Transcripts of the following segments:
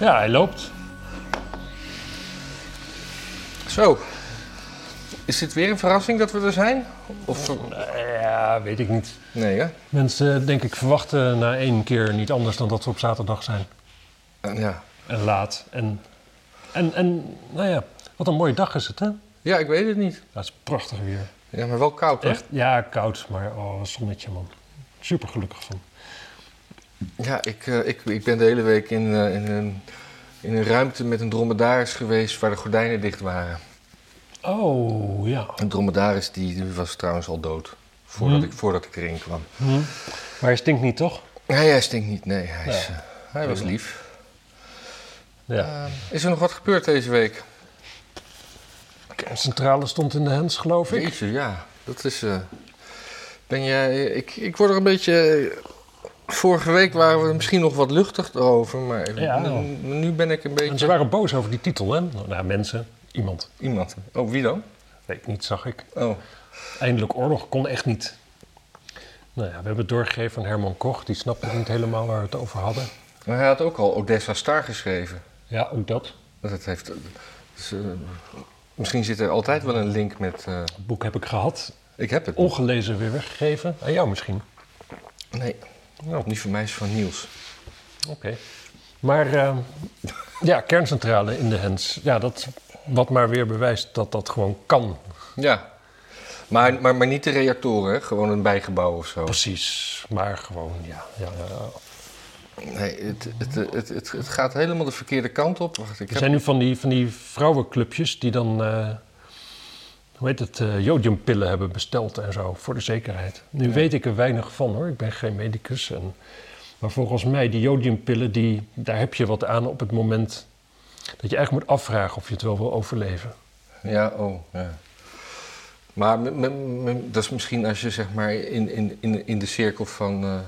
Ja, hij loopt. Zo. Is dit weer een verrassing dat we er zijn? Of... Ja, weet ik niet. Nee, hè? Mensen, denk ik, verwachten na één keer niet anders dan dat we op zaterdag zijn. Eh, Ja. En laat. En, en, en nou ja, wat een mooie dag is het, hè? ja, ik weet het niet. Het is prachtig weer. Ja, maar wel koud, hè? Echt, ja, koud, maar oh, zonnetje, man. Super gelukkig van. Ja, ik, eh, ik, ik ben de hele week in, eh, in, een, in een ruimte met een dromedaris geweest waar de gordijnen dicht waren. Oh, ja. Een dromedaris die, was trouwens al dood. Voordat, Hmm. ik, voordat ik erin kwam. Hm. Maar hij stinkt niet, toch? Nee, hij stinkt niet. Nee, hij, is, Ja. eh, hij was lief. Ja. Is er nog wat gebeurd deze week? Kerncentrale stond in de hens, geloof ik. Jeetje, ja. Dat is... ben jij... Ik, ik word er een beetje... Vorige week waren we er misschien nog wat luchtig over, maar Ja. nu, nu ben ik een beetje... En ze waren boos over die titel, hè? Nou, mensen, iemand. Iemand. Oh, wie dan? Weet ik niet, zag ik. Oh. Eindelijk oorlog kon echt niet. Nou ja, we hebben het doorgegeven aan Herman Koch. Die snapte niet helemaal waar we het over hadden. Maar hij had ook al Odessa Star geschreven. Ja, ook dat. Dat heeft... dus, eh, misschien zit er altijd wel een link met... eh, Het boek heb ik gehad. ik heb het. Ongelezen weer weggegeven. Aan jou misschien. Nee. Nou, niet voor mij, is van Niels. Oké. Maar eh, ja, kerncentrale in de hens. Ja, dat wat maar weer bewijst dat dat gewoon kan. Ja. Maar, maar, maar niet de reactoren, hè? gewoon een bijgebouw of zo. Precies. Maar gewoon, ja. ja, ja. Nee, het, het, het, het, het gaat helemaal de verkeerde kant op. Wacht, ik Er heb... zijn nu van die, van die vrouwenclubjes die dan, eh, hoe heet het, eh, jodiumpillen hebben besteld en zo, voor de zekerheid. Nu Ja. weet ik er weinig van hoor, ik ben geen medicus. En, maar volgens mij, die jodiumpillen, die, daar heb je wat aan op het moment dat je eigenlijk moet afvragen of je het wel wil overleven. Ja, oh, ja. Maar dat is misschien als je zeg maar in, in, in, in de cirkel van, eh,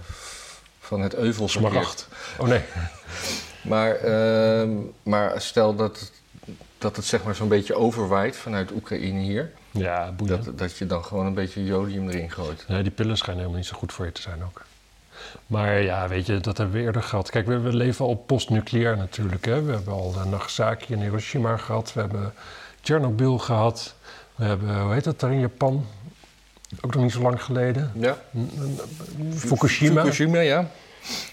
van het euvel. Smaragd. Oh nee. Maar, ehm, maar stel dat, dat het zeg maar zo'n beetje overwaait vanuit Oekraïne hier. Ja. Dat, dat je dan gewoon een beetje jodium erin gooit. Nee, die pillen schijnen helemaal niet zo goed voor je te zijn ook. Maar ja, weet je, dat hebben we eerder gehad. Kijk, we, we leven al postnucleair natuurlijk. Hè? We hebben al Nagasaki en Hiroshima gehad. We hebben Tsjernobyl gehad. We hebben, hoe heet dat daar in Japan? Ook nog niet zo lang geleden. Ja? Fukushima. Fukushima, ja.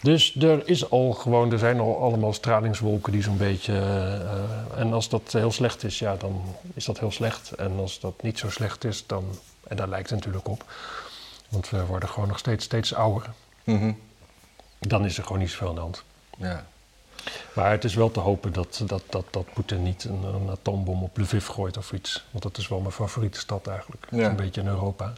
Dus er is al gewoon, er zijn al allemaal stralingswolken die zo'n beetje. eh, en als dat heel slecht is, ja, dan is dat heel slecht. En als dat niet zo slecht is, dan. En daar lijkt het natuurlijk op. Want we worden gewoon nog steeds, steeds ouder. Mhm. Dan is er gewoon niet zoveel aan de hand. ja. Maar het is wel te hopen dat, dat, dat, dat Poetin niet een, een atoombom op Lviv gooit of iets. Want dat is wel mijn favoriete stad eigenlijk. Ja. Zo'n beetje in Europa.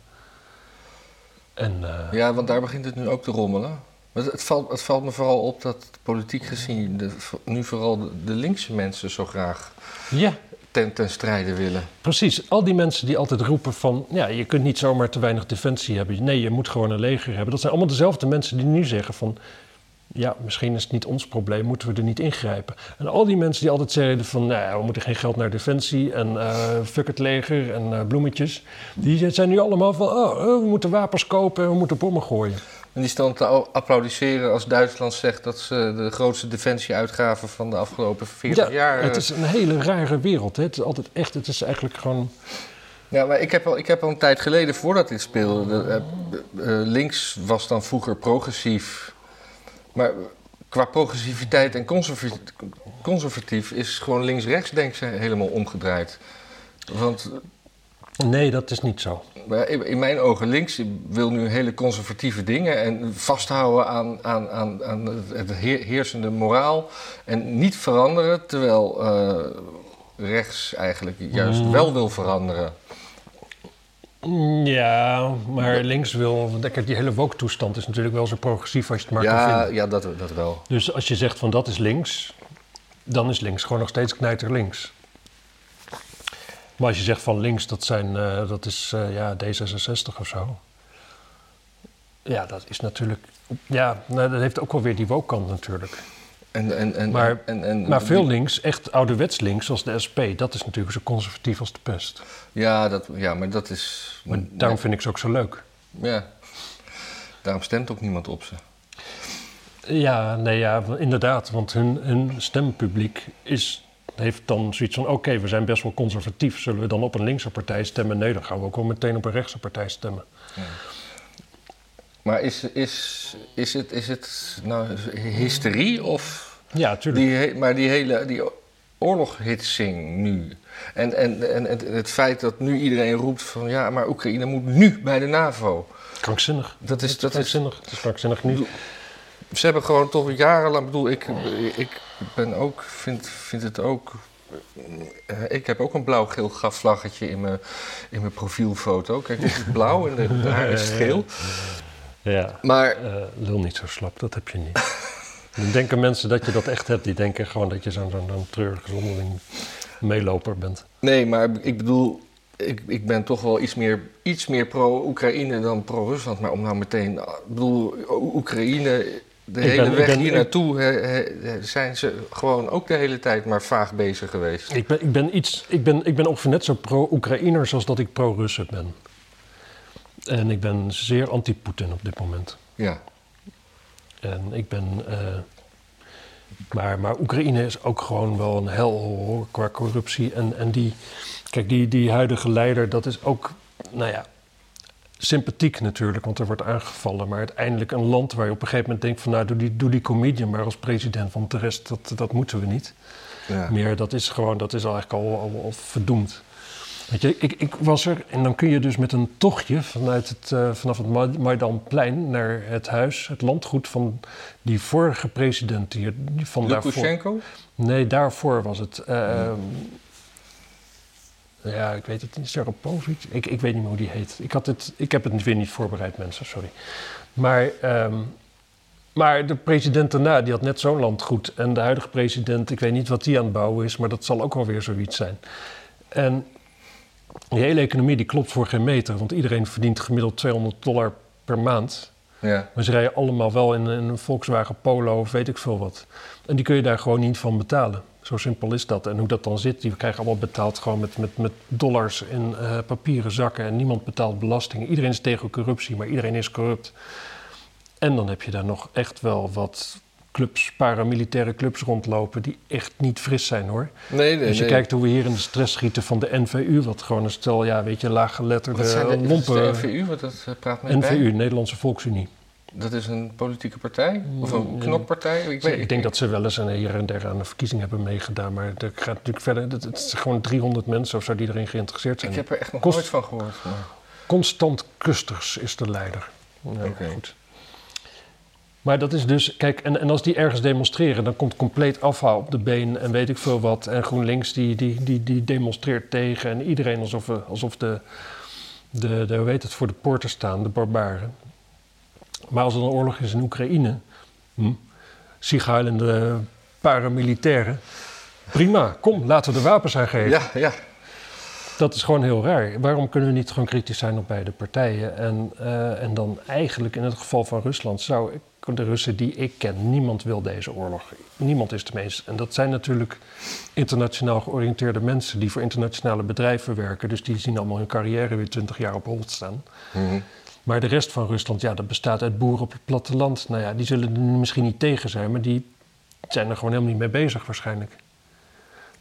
En eh, Ja, want daar begint het nu ook te rommelen. Maar Het, valt, het valt me vooral op dat politiek gezien de, nu vooral de, de linkse mensen zo graag ja, ten, ten strijde willen. Precies, al die mensen die altijd roepen van... ja, je kunt niet zomaar te weinig defensie hebben. Nee, je moet gewoon een leger hebben. Dat zijn allemaal dezelfde mensen die nu zeggen van... ja, misschien is het niet ons probleem, moeten we er niet ingrijpen. En al die mensen die altijd zeiden van... nou ja, we moeten geen geld naar defensie en eh, fuck het leger en eh, bloemetjes... die zijn nu allemaal van... oh, eh, we moeten wapens kopen en we moeten bommen gooien. En die staan te applaudisseren als Duitsland zegt dat ze de grootste defensieuitgaven van de afgelopen 40 ja, jaar. het is een hele rare wereld. Hè? Het is altijd echt, het is eigenlijk gewoon... Ja, maar ik heb, al, ik heb al een tijd geleden, voordat dit speelde, eh, eh, eh, links was dan vroeger progressief. Maar qua progressiviteit en conservatief, conservatief is gewoon links-rechts denk ik helemaal omgedraaid. Want Nee, dat is niet zo. In mijn ogen, links wil nu hele conservatieve dingen en vasthouden aan, aan, aan, aan het heer- heersende moraal en niet veranderen, terwijl eh, rechts eigenlijk juist Mm. wel wil veranderen. Ja, maar links wil... Kijk, die hele woke-toestand is natuurlijk wel zo progressief als je het maar kan vinden. ja dat, dat wel. Dus als je zegt van dat is links, dan is links gewoon nog steeds knijter links. Maar als je zegt van links, dat, zijn, eh, dat is eh, ja, D66 of zo. Ja, dat is natuurlijk... Ja, nou, dat heeft ook wel weer die woke-kant natuurlijk. En, en, en, Maar- en, en, Maar veel links, echt ouderwets links, zoals de SP... dat is natuurlijk zo conservatief als de pest. Ja, dat, ja, maar dat is. Maar daarom vind ik ze ook zo leuk. Ja. Daarom stemt ook niemand op ze. Ja, nee, ja, inderdaad. Want hun, hun stempubliek is, heeft dan zoiets van... oké, we zijn best wel conservatief. Zullen we dan op een linkse partij stemmen? Nee, dan gaan we ook wel meteen op een rechtse partij stemmen. Ja. Maar is, is, is, het, is het nou hysterie of... Ja, tuurlijk. Die, maar die hele die oorloghitsing nu... En, en, en het, het feit dat nu iedereen roept van... ja, maar Oekraïne moet nu bij de NAVO... Krankzinnig. Dat is, dat krankzinnig. Is, het is krankzinnig nu. Ze hebben gewoon toch jarenlang... bedoel, ik, ik ben ook... Vind, vind het ook... Eh, ik heb ook een blauw-geel vlaggetje in mijn, in mijn profielfoto. Kijk, dit is blauw en de, haar is geel. Ja, maar... Uh, lul niet zo slap, dat heb je niet. Dan denken mensen dat je dat echt hebt. Die denken gewoon dat je zo'n zo, zo treurige zonderling meeloper bent. Nee, maar ik bedoel, ik, ik ben toch wel iets meer, iets meer pro-Oekraïne dan pro-Rusland. Maar om nou meteen, ik bedoel, Oekraïne, de hele weg hier naartoe zijn ze gewoon ook de hele tijd maar vaag bezig geweest. Ik ben, ik ben, iets, ik ben, ik ben ongeveer net zo pro-Oekraïner als dat ik pro-Russen ben. En ik ben zeer anti-Poetin op dit moment. Ja. En ik ben. Uh, maar, maar Oekraïne is ook gewoon wel een hel qua corruptie. En, en die, kijk, die, die huidige leider, dat is ook, nou ja, sympathiek natuurlijk, want er wordt aangevallen. Maar uiteindelijk een land waar je op een gegeven moment denkt van, nou, doe die, doe die comedian maar als president, want de rest, dat, dat moeten we niet. Ja. Meer, dat is gewoon, dat is al eigenlijk al, al, al verdoemd. Weet je, ik, ik, was er en dan kun je dus met een tochtje vanuit het, uh, vanaf het Maidanplein naar het huis, het landgoed van die vorige president. Die, van Lukashenko? Nee, daarvoor was het. Uh, ja, ik weet het niet. Sarapovic? Ik, ik weet niet meer hoe die heet. Ik, had het, ik heb het weer niet voorbereid, mensen, sorry. Maar, um, maar de president daarna, die had net zo'n landgoed. En de huidige president, ik weet niet wat die aan het bouwen is, maar dat zal ook wel weer zoiets zijn. En die hele economie die klopt voor geen meter, want iedereen verdient gemiddeld 200 dollar per maand. Ja. Maar ze rijden allemaal wel in, in, een Volkswagen Polo of weet ik veel wat. En die kun je daar gewoon niet van betalen. Zo simpel is dat. En hoe dat dan zit, die krijgen allemaal betaald gewoon met, met, met dollars in uh, papieren zakken. En niemand betaalt belastingen. Iedereen is tegen corruptie, maar iedereen is corrupt. En dan heb je daar nog echt wel wat clubs, paramilitaire clubs rondlopen die echt niet fris zijn hoor. Nee, nee, Als je nee. kijkt hoe we hier in de stress schieten van de NVU, wat gewoon een stel, ja, weet je, laaggeletterde Wat zijn de, lompen. de NVU? Wat dat uh, praat mij NVU, bij. Nederlandse Volksunie. Dat is een politieke partij? Of een Mm, knokpartij? Ik, weet, Ik denk dat ze wel eens een hier en der aan de verkiezing hebben meegedaan, maar er gaat natuurlijk verder. Het het is gewoon 300 mensen of zo die erin geïnteresseerd zijn. Ik heb er echt nog nooit van gehoord. Maar... Constant Kusters is de leider. Ja, Oké. goed. Maar dat is dus, kijk, en, en als die ergens demonstreren, dan komt compleet afhaal op de been en weet ik veel wat. En GroenLinks die, die, die, die demonstreert tegen en iedereen alsof, we- alsof de, de, de, hoe heet het, voor de poorten staan, de barbaren. Maar als er een oorlog is in Oekraïne, hm, zieghuilende paramilitairen, prima, kom, laten we de wapens aangeven. Ja, ja. Dat is gewoon heel raar. Waarom kunnen we niet gewoon kritisch zijn op beide partijen? En, eh, en dan eigenlijk in het geval van Rusland zou ik, de Russen die ik ken, niemand wil deze oorlog. Niemand is het meest. En dat zijn natuurlijk internationaal georiënteerde mensen die voor internationale bedrijven werken. Dus die zien allemaal hun carrière weer twintig jaar op hold staan. Mhm. Maar de rest van Rusland, ja, dat bestaat uit boeren op het platteland. Nou ja, die zullen er misschien niet tegen zijn, maar die zijn er gewoon helemaal niet mee bezig waarschijnlijk.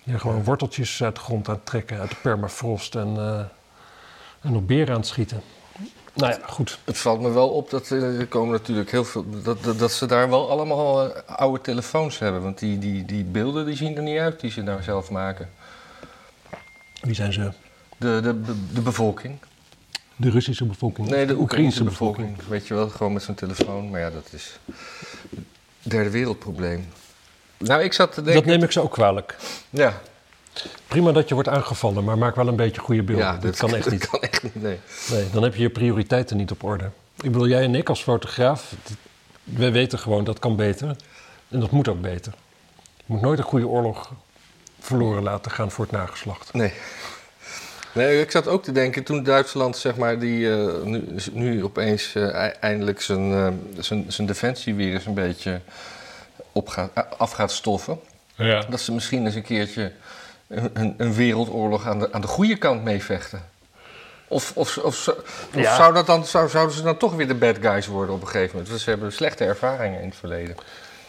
Die gewoon worteltjes uit de grond aan het trekken, uit de permafrost en, eh, en op beren aan het schieten. Nou ja, goed. Het valt me wel op dat er komen natuurlijk heel veel. Dat, dat, dat ze daar wel allemaal eh, oude telefoons hebben. Want die, die, die beelden die zien er niet uit die ze nou zelf maken. Wie zijn ze? De, de, de, de bevolking. De Russische bevolking? Nee, de Oekraïnse bevolking. bevolking. Weet je wel, gewoon met zo'n telefoon. Maar ja, dat is. Derde wereldprobleem. Nou, ik zat te denken. Dat neem ik ze ook kwalijk. Ja, Prima dat je wordt aangevallen, maar maak wel een beetje goede beelden. ja Dit kan echt dat niet. kan echt niet. Nee. Nee, dan heb je je prioriteiten niet op orde. Ik bedoel, jij en ik als fotograaf, wij weten gewoon dat kan beter. En dat moet ook beter. Je moet nooit een goede oorlog verloren laten gaan voor het nageslacht. Nee. Nee, ik zat ook te denken toen Duitsland, zeg maar, die eh, nu, nu opeens eh, ei- eindelijk zijn, eh, zijn, zijn defensie weer eens een beetje op gaat, af gaat stoffen. Ja. Dat ze misschien eens een keertje een, een, een wereldoorlog aan de, aan de goede kant meevechten. Of, of, of, of Ja. zou dat dan, zou, zouden ze dan toch weer de bad guys worden op een gegeven moment? Want ze hebben slechte ervaringen in het verleden.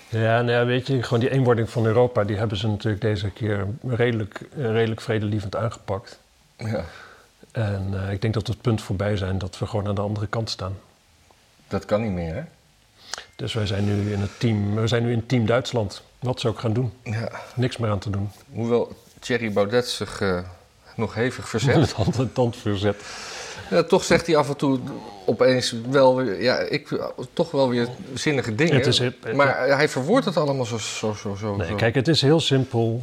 Ja, nou ja, weet je, gewoon die eenwording van Europa, die hebben ze natuurlijk deze keer redelijk, redelijk vredelievend aangepakt. Ja, En eh, ik denk dat we het punt voorbij zijn dat we gewoon aan de andere kant staan. dat kan niet meer, hè? Dus wij zijn nu in het team, we zijn nu in team Duitsland. Wat ze ook gaan doen. Ja. Niks meer aan te doen. Hoewel Thierry Baudet zich eh, nog hevig verzet. Met hand en tand verzet. Ja, toch zegt hij af en toe opeens wel weer, ja, ik, toch wel weer zinnige dingen. Het is, maar hij verwoordt het allemaal zo. zo, zo, zo Nee, zo. kijk, het is heel simpel.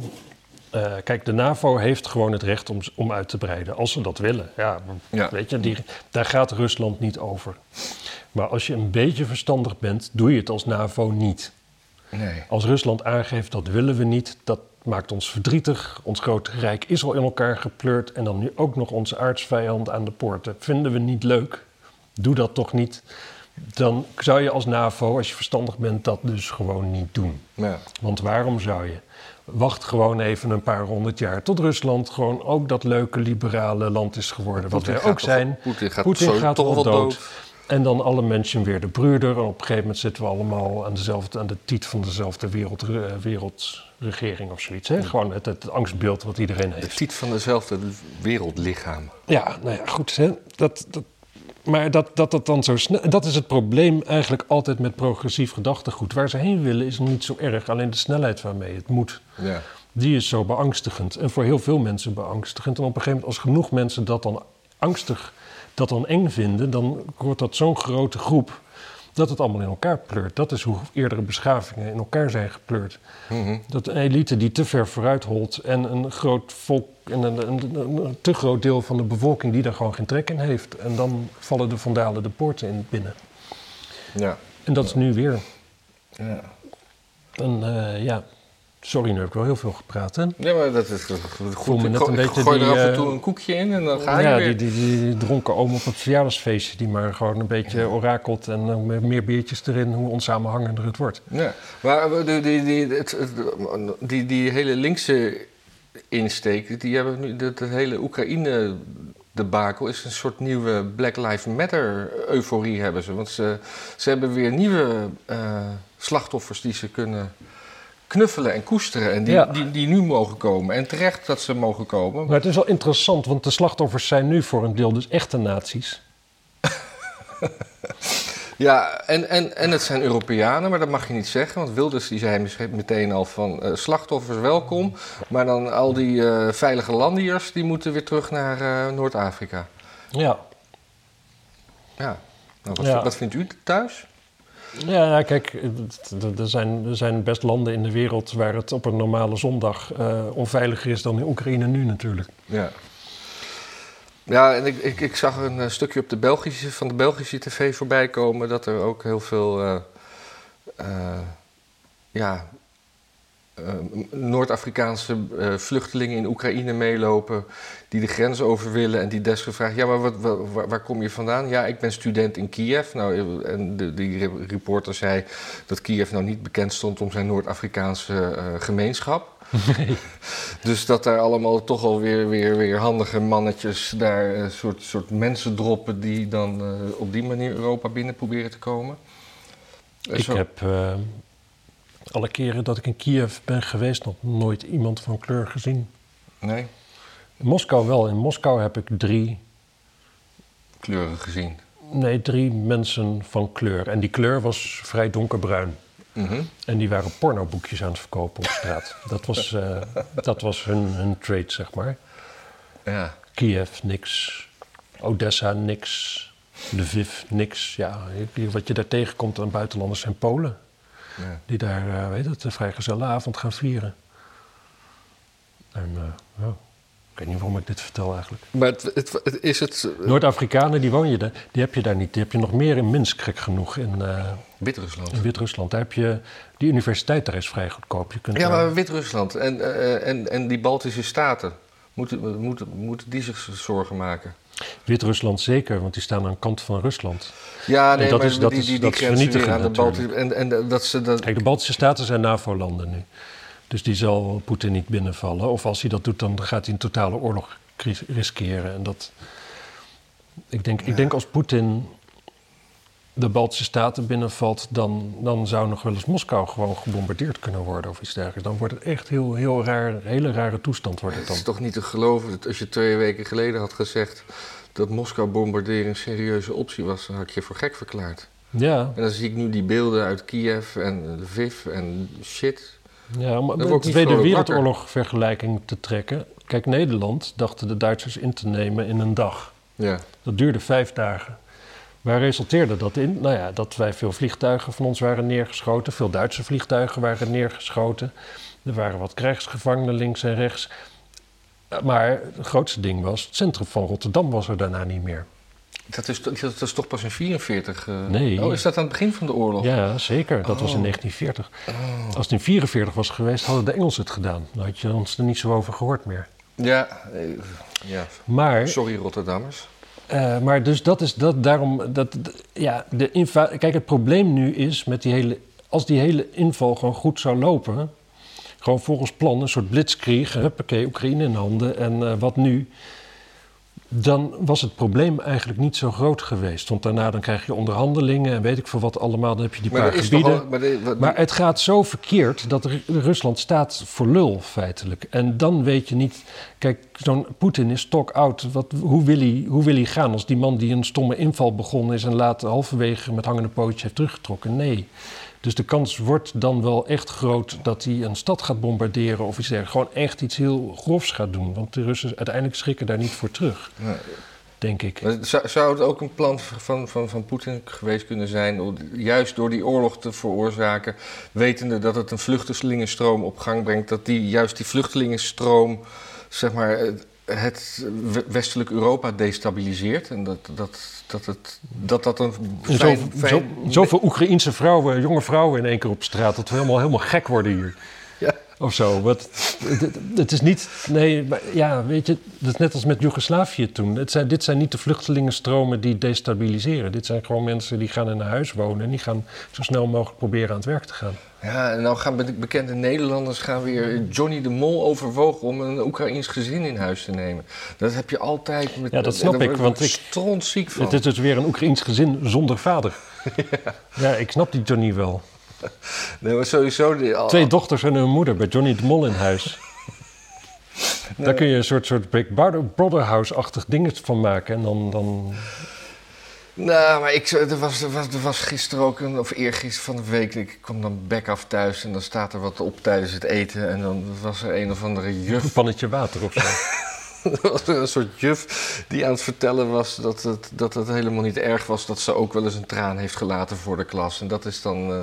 Eh, kijk, de NAVO heeft gewoon het recht om, om uit te breiden, als ze dat willen. Ja, Ja. Weet je, die, daar gaat Rusland niet over. Maar als je een beetje verstandig bent, doe je het als NAVO niet. Nee. Als Rusland aangeeft dat willen we niet, dat maakt ons verdrietig. Ons grote rijk is al in elkaar gepleurd en dan nu ook nog onze aardsvijand aan de poorten. Vinden we niet leuk? Doe dat toch niet? Dan zou je als NAVO, als je verstandig bent, dat dus gewoon niet doen. Ja. Want waarom zou je? Wacht gewoon even een paar honderd jaar tot Rusland gewoon ook dat leuke liberale land is geworden. Wat wij ook zijn. Poetin gaat, Poetin gaat toch wel dood. dood. En dan alle mensen weer de broeder. En op een gegeven moment zitten we allemaal aan, dezelfde, aan de tiet van dezelfde wereld, eh, wereldregering of zoiets. Hè? Gewoon het, het angstbeeld wat iedereen De heeft. tiet van dezelfde wereldlichaam. Ja, nou ja, goed. Hè? Dat, dat, maar dat, dat dat dan zo snel. Dat is het probleem eigenlijk altijd met progressief gedachtegoed. Waar ze heen willen is niet zo erg. Alleen de snelheid waarmee het moet. Ja. Die is zo beangstigend. En voor heel veel mensen beangstigend. En op een gegeven moment, als genoeg mensen dat dan angstig, dat dan eng vinden, dan wordt dat zo'n grote groep dat het allemaal in elkaar pleurt. Dat is hoe eerdere beschavingen in elkaar zijn gepleurd. Mhm. Dat een elite die te ver vooruit holt en een groot volk en een, een, te groot deel van de bevolking die daar gewoon geen trek in heeft. En dan vallen de vandalen de poorten in binnen. Ja. En dat is nu weer. Ja. En eh, ja, sorry, nu heb ik wel heel veel gepraat. Hè? ja, maar dat is goed. Ik net gooi- een ik beetje gooi die, er af en eh, toe een koekje in en dan ga je ja, weer. die, die, die dronken oom op het verjaardagsfeestje die maar gewoon een beetje orakelt en dan met meer biertjes erin, hoe onsamenhangender het wordt. Ja, maar eh, die, die, die, het, die, die hele linkse insteek, die hebben nu, dat, dat hele Oekraïne debakel is een soort nieuwe Black Lives Matter euforie hebben ze. Want ze, ze hebben weer nieuwe eh, slachtoffers die ze kunnen knuffelen en koesteren en die, Ja. die, die nu mogen komen. En terecht dat ze mogen komen. Maar het is wel interessant, want de slachtoffers zijn nu voor een deel dus echte nazi's. Ja, en, en, en het zijn Europeanen, maar dat mag je niet zeggen. Want Wilders die zei meteen al van eh, slachtoffers welkom. Maar dan al die eh, veilige landiërs die moeten weer terug naar eh, Noord-Afrika. Ja. Ja, nou, wat, Ja. wat vindt u thuis? Ja, kijk, er zijn, er zijn best landen in de wereld waar het op een normale zondag eh, onveiliger is dan in Oekraïne nu natuurlijk. Ja. Ja, en ik, ik, ik zag een eh, stukje op de Belgische, van de Belgische tv voorbij komen dat er ook heel veel eh, ja, Noord-Afrikaanse eh, vluchtelingen in Oekraïne meelopen die de grens over willen en die desgevraagd, ja, maar wat, wa- waar, waar kom je vandaan? Ja, ik ben student in Kiev. Nou, eh, en de, die re- reporter zei dat Kiev nou niet bekend stond om zijn Noord-Afrikaanse eh, gemeenschap. Dus dat daar allemaal toch alweer weer, weer handige mannetjes daar een soort, soort mensen droppen die dan eh, op die manier Europa binnen proberen te komen. Eh, Ik zo- heb eh, alle keren dat ik in Kiev ben geweest nog nooit iemand van kleur gezien. Nee, In Moskou wel. In Moskou heb ik drie, kleuren gezien. nee, drie mensen van kleur. En die kleur was vrij donkerbruin. Mhm. En die waren pornoboekjes aan het verkopen op straat. Dat was, eh, dat was hun, hun trade, zeg maar. Ja. Kiev, niks. Odessa, niks. Lviv, niks. Ja, wat je daar tegenkomt aan buitenlanders zijn Polen. Ja. Die daar, eh, weet het, een vrijgezellenavond gaan vieren. En, eh, ja, ik weet niet waarom ik dit vertel eigenlijk. Maar het, het, het- is het eh, Noord-Afrikanen, die woon je daar, die heb je daar niet. Die heb je nog meer in Minsk, gek genoeg, in, eh, Wit-Rusland? in Wit-Rusland. Daar heb je, die universiteit daar is vrij goedkoop. Je kunt Ja, maar Wit-Rusland en, eh, en, en die Baltische staten, moeten, moeten, moeten die zich zorgen maken? Wit-Rusland zeker, want die staan aan de kant van Rusland. Ja, nee, dat maar is- dat die, is- die, die dat is aan de Baltische... natuurlijk. En, en dat ze dat... Kijk, de Baltische Staten zijn NAVO-landen nu. Dus die zal Poetin niet binnenvallen. Of als hij dat doet, dan gaat hij een totale oorlog riskeren. En dat, Ik denk, ik denk als Poetin de Baltische Staten binnenvalt, dan, dan zou nog wel eens Moskou gewoon gebombardeerd kunnen worden of iets dergelijks. Dan wordt het echt heel, heel raar, een hele rare toestand wordt het Het dan. is toch niet te geloven dat als je twee weken geleden had gezegd dat Moskou bombarderen een serieuze optie was, dan had ik je voor gek verklaard. Ja, En dan zie ik nu die beelden uit Kiev en Lviv en shit. ja om word de Tweede Wereldoorlog vergelijking te trekken. Kijk, Nederland dachten de Duitsers in te nemen in een dag. Ja. Dat duurde vijf dagen. Waar resulteerde dat in? Nou ja, dat wij veel vliegtuigen van ons waren neergeschoten. Veel Duitse vliegtuigen waren neergeschoten. Er waren wat krijgsgevangenen links en rechts. Maar het grootste ding was, het centrum van Rotterdam was er daarna niet meer. Dat is, dat is toch pas in 44? eh? Nee. Oh, is dat aan het begin van de oorlog? Ja, zeker. Dat was in Oh. 1940. Als het in 44 was geweest, hadden de Engelsen het gedaan. Dan had je ons er niet zo over gehoord meer. Ja, eh, ja. Maar sorry Rotterdammers. Eh, maar dus dat is dat daarom. Dat, ja, de Kijk, het probleem nu is met die hele. Als die hele inval gewoon goed zou lopen. Gewoon volgens plan, een soort blitzkrieg. Huppakee, Oekraïne in handen. En eh, wat nu? Dan was het probleem eigenlijk niet zo groot geweest. Want daarna dan krijg je onderhandelingen en weet ik veel wat allemaal. Dan heb je die Maar paar gebieden. al, maar, de- wat- Maar het gaat zo verkeerd dat Ru- Rusland staat voor lul feitelijk. En dan weet je niet... Kijk, zo'n Poetin is. Wat, hoe, wil hij, hoe wil hij gaan als die man die een stomme inval begonnen is... en later halverwege met hangende pootje heeft teruggetrokken? Nee. Dus de kans wordt dan wel echt groot dat hij een stad gaat bombarderen of iets dergelijks. Gewoon echt iets heel grofs gaat doen. Want de Russen uiteindelijk schrikken daar niet voor terug, Ja. denk ik. Zou het ook een plan van, van, van Poetin geweest kunnen zijn, om juist door die oorlog te veroorzaken, wetende dat het een vluchtelingenstroom op gang brengt, dat die, juist die vluchtelingenstroom, zeg maar, het- het we- westelijk Europa destabiliseert en dat dat, dat, het, dat, dat een En fijn, zo, fijn- zo, zoveel Oekraïense vrouwen, jonge vrouwen in één keer op straat... dat we helemaal, helemaal gek worden hier. Ja. Of zo. Wat, het, het- is niet... Nee, maar ja, weet je... Dat is net als met Joegoslavië toen. Het zijn, dit zijn niet de vluchtelingenstromen die destabiliseren. Dit zijn gewoon mensen die gaan in een huis wonen... en die gaan zo snel mogelijk proberen aan het werk te gaan. Ja, en nou gaan be- bekende Nederlanders gaan weer Johnny de Mol overwogen om een Oekraïns gezin in huis te nemen. Dat heb je altijd met. Ja, dat snap ik, want ik- strontziek van. Het is dus weer een Oekraïns gezin zonder vader. Ja, ik snap die Johnny wel. Nee, maar sowieso. die- al- Twee dochters en hun moeder bij Johnny de Mol in huis. Daar kun je een soort, soort Big Brother- Brother-house-achtig ding van maken. En dan, dan Nou, maar ik, er, was, er, was, er was gisteren ook, een, of eergisteren van de week, ik kwam dan bek af thuis en dan staat er wat op tijdens het eten. En dan was er een of andere juf, een pannetje water of zo. was een soort juf die aan het vertellen was dat het, dat het helemaal niet erg was dat ze ook wel eens een traan heeft gelaten voor de klas. En dat is dan eh,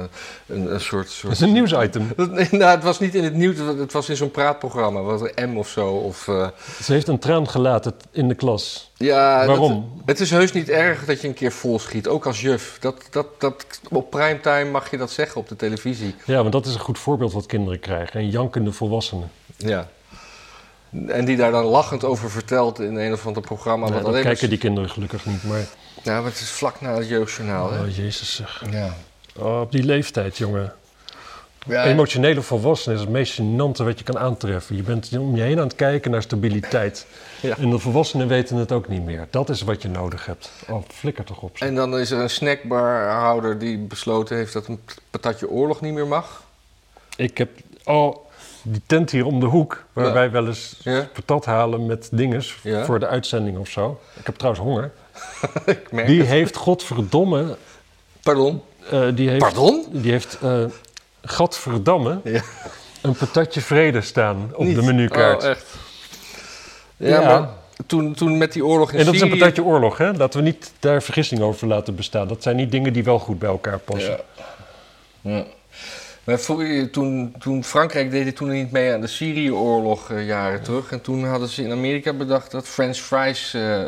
een, een soort... soort Dat is een nieuwsitem. Dat- nou, het was niet in het nieuws, het was in zo'n praatprogramma, wat M of zo. Of, eh, Ze heeft een traan gelaten in de klas. ja, Waarom? dat- het is heus niet erg dat je een keer vol schiet, ook als juf. Dat, dat, dat, op primetime mag je dat zeggen op de televisie. Ja, want dat is een goed voorbeeld wat kinderen krijgen. En jankende volwassenen. Ja. En die daar dan lachend over vertelt in een of ander programma. Wat dat alleen kijken die kinderen gelukkig niet. Maar, Ja, maar het is vlak na het jeugdjournaal. Hè? oh jezus zeg. Ja. Oh, op die leeftijd, jongen. Ja, Emotionele volwassenen is het meest gênante wat je kan aantreffen. Je bent om je heen aan het kijken naar stabiliteit. Ja. En de volwassenen weten het ook niet meer. Dat is wat je nodig hebt. Oh, flikker toch op. zeg. En dan is er een snackbarhouder die besloten heeft dat een patatje oorlog niet meer mag. Ik heb... Oh, die tent hier om de hoek... waar Ja. wij wel eens Ja. patat halen met dinges... Ja. voor de uitzending of zo. Ik heb trouwens honger. Ik merk Die het. heeft, godverdomme... Pardon? eh, die heeft, Pardon? Die heeft, gadverdamme, Ja. een patatje vrede staan op Niet. de menukaart. Oh, echt? Ja, maar toen, toen met die oorlog in en dat is een Syrië- patatje oorlog, hè? Laten we niet daar vergissing over laten bestaan. Dat zijn niet dingen die wel goed bij elkaar passen. Ja. Maar toen, toen Frankrijk deed het toen niet mee aan de Syrië-oorlog eh, jaren terug. En toen hadden ze in Amerika bedacht dat French fries eh,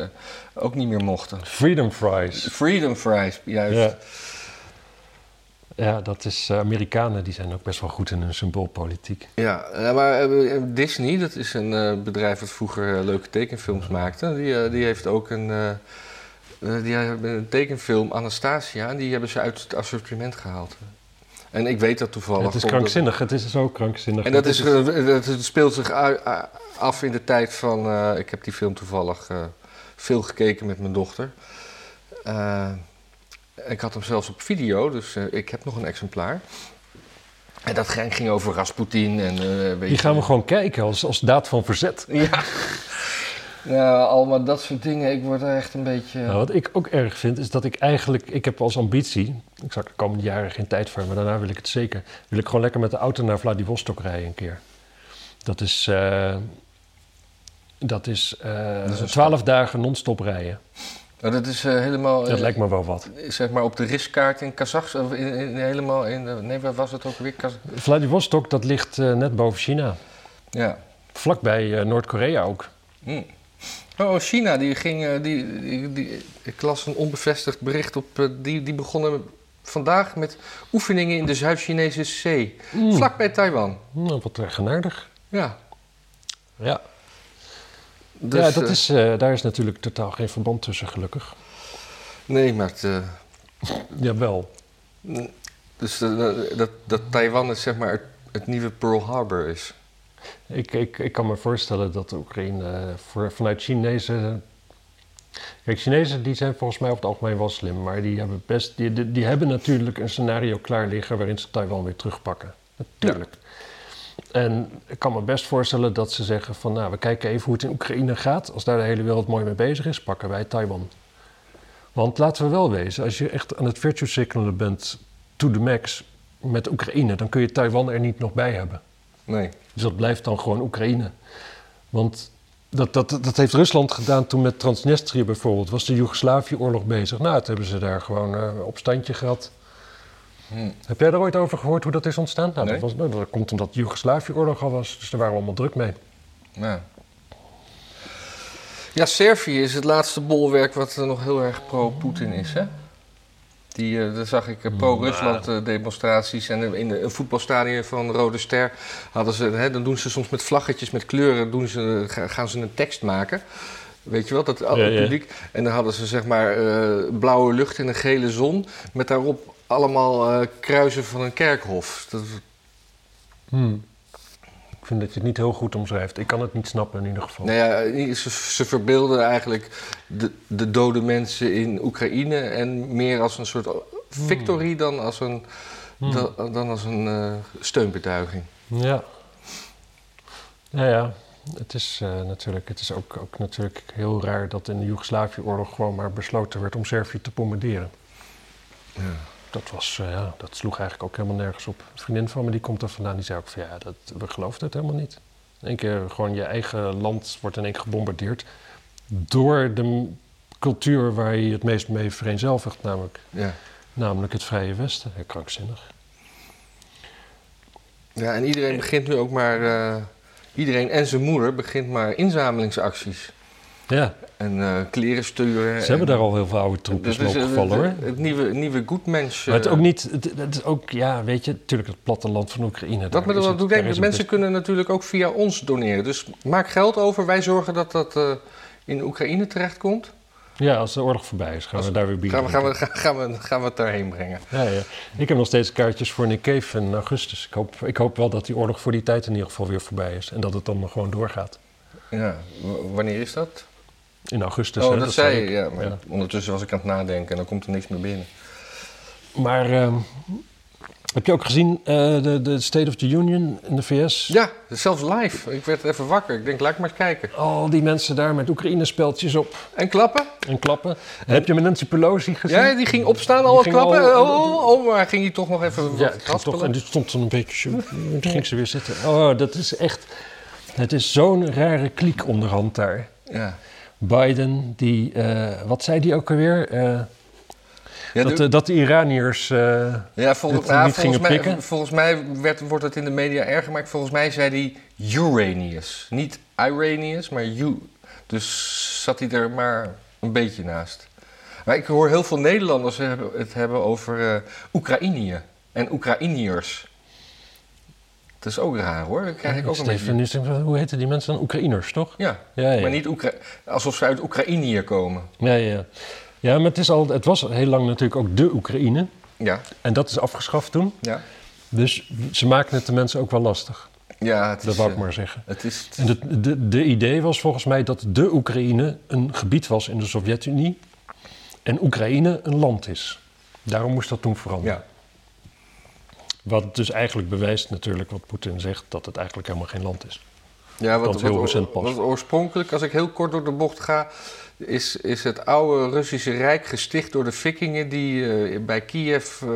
ook niet meer mochten. Freedom fries. Freedom fries, juist. Ja. ja, dat is... eh, Amerikanen die zijn ook best wel goed in hun symboolpolitiek. Ja, maar Disney, dat is een bedrijf dat vroeger leuke tekenfilms maakte. Die, die heeft ook een, die hebben een tekenfilm, Anastasia, en die hebben ze uit het assortiment gehaald. En ik weet dat toevallig. het is krankzinnig. Het is zo krankzinnig. En dat, is, dat speelt zich af in de tijd van. eh, ik heb die film toevallig eh, veel gekeken met mijn dochter. Eh, ik had hem zelfs op video, dus ik heb nog een exemplaar. En dat ging over Rasputin en... weet Die je- gaan we gewoon kijken als, als daad van verzet. Ja. Nou, allemaal dat soort dingen. Ik word er echt een beetje... Nou, wat ik ook erg vind, is dat ik eigenlijk... Ik heb als ambitie, ik zal de komende jaren geen tijd voor, maar daarna wil ik het zeker... wil ik gewoon lekker met de auto naar Vladivostok rijden een keer. Dat is... eh, dat is, eh, Dat is een 12 dagen non-stop rijden. Nou, dat is eh, helemaal... Dat eh, lijkt me wel wat. Zeg maar op de riskaart in Kazachstan, of in, in- helemaal in... nee, waar was het ook weer? Kaz- Vladivostok, dat ligt eh, net boven China. ja. Vlakbij eh, Noord-Korea ook. Hm. Oh, China, die ging... eh, die, die, die- ik las een onbevestigd bericht op... eh, die, die begonnen vandaag met oefeningen in de Zuid-Chinese zee. Mm. Vlak bij Taiwan. Nou, wat eigenaardig. Ja. Ja, Dus, ja dat eh, is, daar is natuurlijk totaal geen verband tussen, gelukkig. Nee, maar het... eh, Jawel. dus dat, dat Taiwan het, zeg maar, het, het nieuwe Pearl Harbor is. Ik, ik, ik kan me voorstellen dat Oekraïne eh, voor, vanuit Chinezen. Kijk, Chinezen die zijn volgens mij over het algemeen wel slim, maar die hebben, best, die, die, die hebben natuurlijk een scenario klaar liggen waarin ze Taiwan weer terugpakken. Natuurlijk. En ik kan me best voorstellen dat ze zeggen van nou, we kijken even hoe het in Oekraïne gaat. Als daar de hele wereld mooi mee bezig is, pakken wij Taiwan. Want laten we wel wezen, als je echt aan het virtue signalen bent to the max met Oekraïne, dan kun je Taiwan er niet nog bij hebben. Nee. Dus dat blijft dan gewoon Oekraïne. Want dat, dat, dat heeft Rusland gedaan toen met Transnistrië bijvoorbeeld. Was de Joegoslavië-oorlog bezig. Nou, toen hebben ze daar gewoon eh, op standje gehad. Hm. Heb jij er ooit over gehoord hoe dat is ontstaan? Nou, Nee. dat, was, nou, dat komt omdat de Joegoslavië-oorlog al was. Dus daar waren we allemaal druk mee. Ja. Ja, Servië is het laatste bolwerk wat nog heel erg pro-Poetin is, hè? Die, eh, daar zag ik eh, pro-Rusland eh, demonstraties. En in een voetbalstadion van Rode Ster hadden ze... Hè, dan doen ze soms met vlaggetjes, met kleuren... Doen ze, ga- gaan ze een tekst maken. Weet je wel, dat ja. publiek. En dan hadden ze zeg maar blauwe lucht en een gele zon... met daarop allemaal kruisen van een kerkhof. Dat, Hmm. Ik vind dat je het niet heel goed omschrijft. Ik kan het niet snappen in ieder geval. Nou ja, ze, ze verbeelden eigenlijk de, de dode mensen in Oekraïne en meer als een soort victorie dan als een, Hmm. da- dan als een eh, steunbetuiging. Ja. Ja, ja. Het is, eh, natuurlijk, het is ook, ook natuurlijk heel raar dat in de Joegoslavië-oorlog gewoon maar besloten werd om Servië te bombarderen. Ja. Dat, was, eh, ja, dat sloeg eigenlijk ook helemaal nergens op. Een vriendin van me die komt er vandaan, die zei ook van ja, dat, we geloofden het helemaal niet. In één keer gewoon je eigen land wordt in één keer gebombardeerd door de cultuur waar je het meest mee vereenzelvigt, namelijk, Ja. namelijk het Vrije Westen. Ja, krankzinnig. ja, en iedereen begint nu ook maar, eh, iedereen en zijn moeder begint maar inzamelingsacties. Ja, En eh, kleren sturen. ze hebben daar al heel veel oude troepen Dus, dus gevallen hoor. Het, nieuwe, nieuwe goedmens. Maar het is eh, ook niet, het, het is ook, ja, weet je, natuurlijk het platteland van Oekraïne. Dat dat het mensen kunnen natuurlijk ook via ons doneren. Dus maak geld over, wij zorgen dat dat eh, in Oekraïne terechtkomt. Ja, als de oorlog voorbij is, gaan we daar weer bier Gaan we, gaan, we, gaan, we, gaan we het daarheen brengen. Ja, ja. Ik heb nog steeds kaartjes voor Nick Cave in augustus. Ik hoop, ik hoop wel dat die oorlog voor die tijd in ieder geval weer voorbij is. En dat het dan nog gewoon doorgaat. Ja, w- wanneer is dat? In augustus. oh, hè, dat, zei je. Ja, maar Ja. ondertussen was ik aan het nadenken en dan komt er niks meer binnen. Maar ehm, heb je ook gezien eh, de, de State of the Union in de VS? Ja, zelfs live. Ik werd even wakker. Ik denk, laat ik maar eens kijken. Al die mensen daar met Oekraïne-speltjes op En klappen? en klappen. Heb je met Nancy Pelosi gezien? Ja, die ging opstaan, al klappen. al- oh, oh, maar ging hij toch nog even Ja, toch, en die stond dan een beetje zo. Toen ging ze weer zitten. Oh, dat is echt. Het is zo'n rare kliek onderhand daar. Ja. Biden, die. eh, wat zei die ook alweer? Eh, Ja, dat, de- de, dat de Iraniërs. eh, Ja, volgens, het ja, niet volgens, gingen mij, pikken? volgens mij werd, wordt het in de media erger, maar volgens mij zei hij Uranius. Niet Iranius, maar U. Dus zat hij er maar een beetje naast. Maar ik hoor heel veel Nederlanders hebben- het hebben over eh Oekraïnië en Oekraïniërs. Dat is ook raar hoor. Dat krijg ik ook een Steven, beetje. denk ik, hoe heten die mensen dan? Oekraïners, toch? Ja, Ja, ja. maar niet Oekra alsof ze uit Oekraïnië komen. Ja, ja, ja. Maar het, is al, het was heel lang natuurlijk ook de Oekraïne. Ja, En dat is afgeschaft toen. ja. Dus ze maken het de mensen ook wel lastig. Ja, het Dat is, wou ik eh, maar zeggen. Het is, En de, de, de idee was volgens mij dat de Oekraïne een gebied was in de Sovjet-Unie en Oekraïne een land is. Daarom moest dat toen veranderen. ja. Wat dus eigenlijk bewijst natuurlijk wat Poetin zegt, dat het eigenlijk helemaal geen land is. Ja, wat, Dat heel wat, recent pas. wat oorspronkelijk, als ik heel kort door de bocht ga, is, is het oude Russische Rijk gesticht door de vikingen die eh, bij Kiev eh,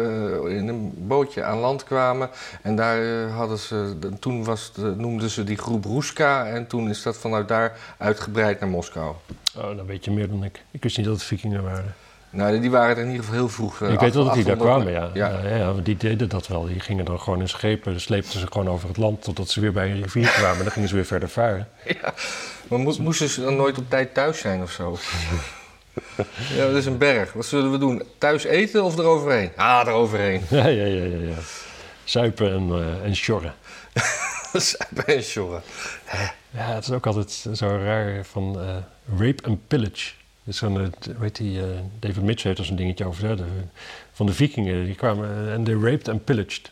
in een bootje aan land kwamen. En daar eh, hadden ze, toen was de, noemden ze die groep Ruska en toen is dat vanuit daar uitgebreid naar Moskou. Oh, dan weet je meer dan ik. Ik wist niet dat het vikingen waren. Nou, die waren er in ieder geval heel vroeg. eh, ik weet wel dat die daar 800 kwamen, ja. Ja. Ja. Ja, ja, die deden dat wel. Die gingen dan gewoon in schepen, sleepten ze gewoon over het land totdat ze weer bij een rivier kwamen. Dan gingen ze weer verder varen. Maar mo- moesten ze dan nooit op tijd thuis zijn of zo? ja, dat is een berg. Wat zullen we doen? Thuis eten of eroverheen? Ah, eroverheen. Ja, ja, ja, ja. ja. Zuipen en, eh en sjorren. Zuipen en sjorren. Ja, het is ook altijd zo raar van eh, rape and pillage. Dus zo'n, eh, weet die, eh, David Mitchell heeft er zo'n dingetje over. hè, de- van de vikingen, die kwamen eh, en they raped and pillaged.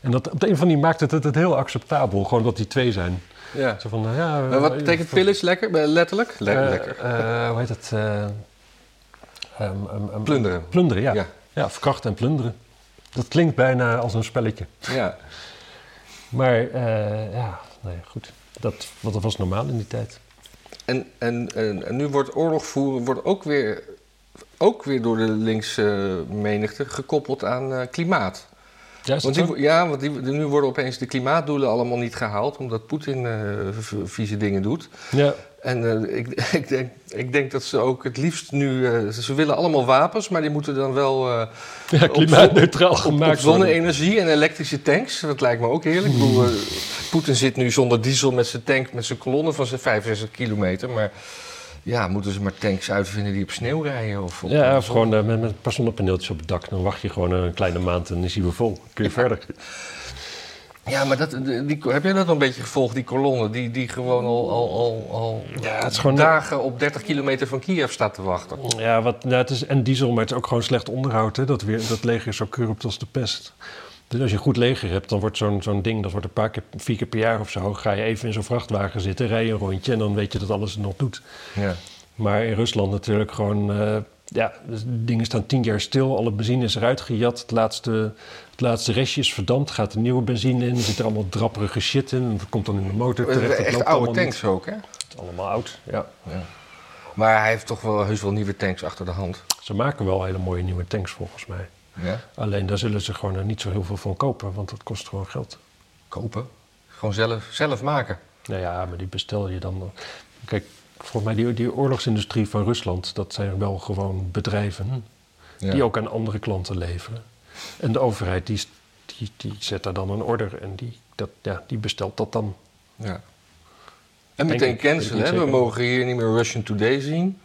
En dat, op de een of andere manier maakt het het, het heel acceptabel, gewoon dat die twee zijn. Ja. Zo van, ja, Maar wat betekent van- pillage lekker? Letterlijk? Le- lekker. eh, hoe heet het? eh, ehm, ehm, ehm, Plunderen. Plunderen, ja. Ja. ja. verkrachten en plunderen. Dat klinkt bijna als een spelletje. Ja. Maar ja, nee, goed. Dat, dat was normaal in die tijd. En, en, en, en nu wordt oorlog voeren wordt ook, weer, ook weer door de linkse menigte gekoppeld aan eh, klimaat. Ja, Want die, ja, want die, nu worden opeens de klimaatdoelen allemaal niet gehaald, omdat Poetin eh, vieze dingen doet. Ja, En eh, ik, ik, denk, ik denk dat ze ook het liefst nu. eh, ze, willen allemaal wapens, maar die moeten dan wel. eh, ja klimaatneutraal gemaakt worden. zonne-energie en elektrische tanks. Dat lijkt me ook heerlijk. Ik bedoel, eh, Poetin zit nu zonder diesel met zijn tank, met zijn kolonne van zijn 65 kilometer. Maar ja, moeten ze maar tanks uitvinden die op sneeuw rijden? Of op, Ja, of gewoon met, met een paar zonnepaneeltjes op het dak. Dan wacht je gewoon een kleine maand en dan is hij weer vol. Kun je verder. Ja, maar dat, die, heb jij dat een beetje gevolgd, die kolonne? Die, die gewoon al, al, al, al Ja, het is gewoon- dagen op 30 kilometer van Kiev staat te wachten. Ja, wat, nou, het is en diesel, maar het is ook gewoon slecht onderhoud. Hè? Dat, weer, dat leger is zo corrupt als de pest. Dus als je een goed leger hebt, dan wordt zo'n zo'n ding, dat wordt een paar keer, vier keer per jaar of zo. Ga je even in zo'n vrachtwagen zitten, rij je een rondje en dan weet je dat alles het nog doet. Ja. Maar in Rusland natuurlijk gewoon, eh, ja, dus dingen staan tien jaar stil. Alle benzine is eruit gejat. Het laatste, laatste restje is verdampt. Gaat er nieuwe benzine in. Er zit er allemaal drapperige shit in. Dat komt dan in de motor terecht. Echt oude tanks ook, hè? Het is allemaal oud, ja. Maar hij heeft toch wel heus wel nieuwe tanks achter de hand. Ze maken wel hele mooie nieuwe tanks volgens mij. Ja. Alleen daar zullen ze gewoon niet zo heel veel van kopen, want dat kost gewoon geld. Kopen. Gewoon zelf, zelf maken. Nou ja, maar die bestel je dan. Kijk, volgens mij die, die oorlogsindustrie van Rusland, dat zijn wel gewoon bedrijven Ja. die ook aan andere klanten leveren. En de overheid die, die, die zet daar dan een order en die, dat, ja, die bestelt dat dan. Ja. En meteen ik, cancelen. hè? We mogen hier niet meer Russian Today zien.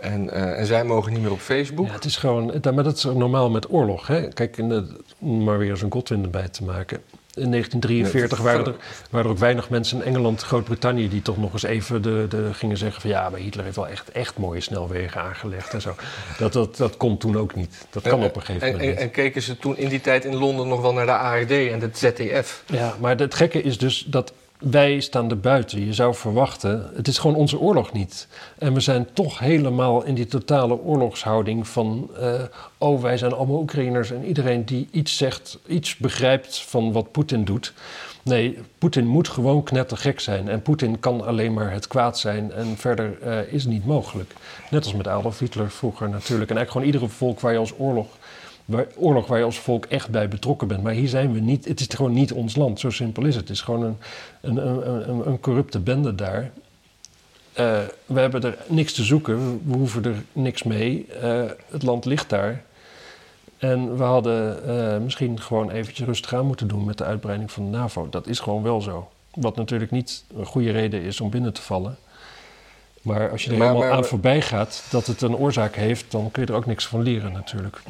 En, eh, en zij mogen niet meer op Facebook. Ja, het is gewoon, maar dat is normaal met oorlog. Hè? Kijk, in de, om maar weer eens een Godwin erbij te maken. In 1943 Nee, waren er, waren er ook weinig mensen in Engeland, Groot-Brittannië, die toch nog eens even de, de, gingen zeggen van ja, maar Hitler heeft wel echt, echt mooie snelwegen aangelegd en zo. Dat, dat, dat kon toen ook niet. Dat kan En- op een gegeven en, moment en, niet. en keken ze toen in die tijd in Londen nog wel naar de ARD en de ZDF. Ja, maar het gekke is dus dat wij staan er buiten. Je zou verwachten, het is gewoon onze oorlog niet. En we zijn toch helemaal in die totale oorlogshouding van... eh, oh, wij zijn allemaal Oekraïners en iedereen die iets zegt, iets begrijpt van wat Poetin doet... Nee, Poetin moet gewoon knettergek zijn. En Poetin kan alleen maar het kwaad zijn. En verder eh, is niet mogelijk. Net als met Adolf Hitler vroeger natuurlijk. En eigenlijk gewoon iedere volk waar je als oorlog waar, oorlog waar je als volk echt bij betrokken bent. Maar hier zijn we niet. Het is gewoon niet ons land. Zo simpel is het. Het is gewoon een, een, een, een, corrupte bende daar. Eh, we hebben er niks te zoeken. We hoeven er niks mee. Eh, het land ligt daar. En we hadden eh, misschien gewoon eventjes rustig aan moeten doen met de uitbreiding van de NAVO. Dat is gewoon wel zo. Wat natuurlijk niet een goede reden is om binnen te vallen. Maar als je er Maar- helemaal maar- aan voorbij gaat dat het een oorzaak heeft, dan kun je er ook niks van leren natuurlijk.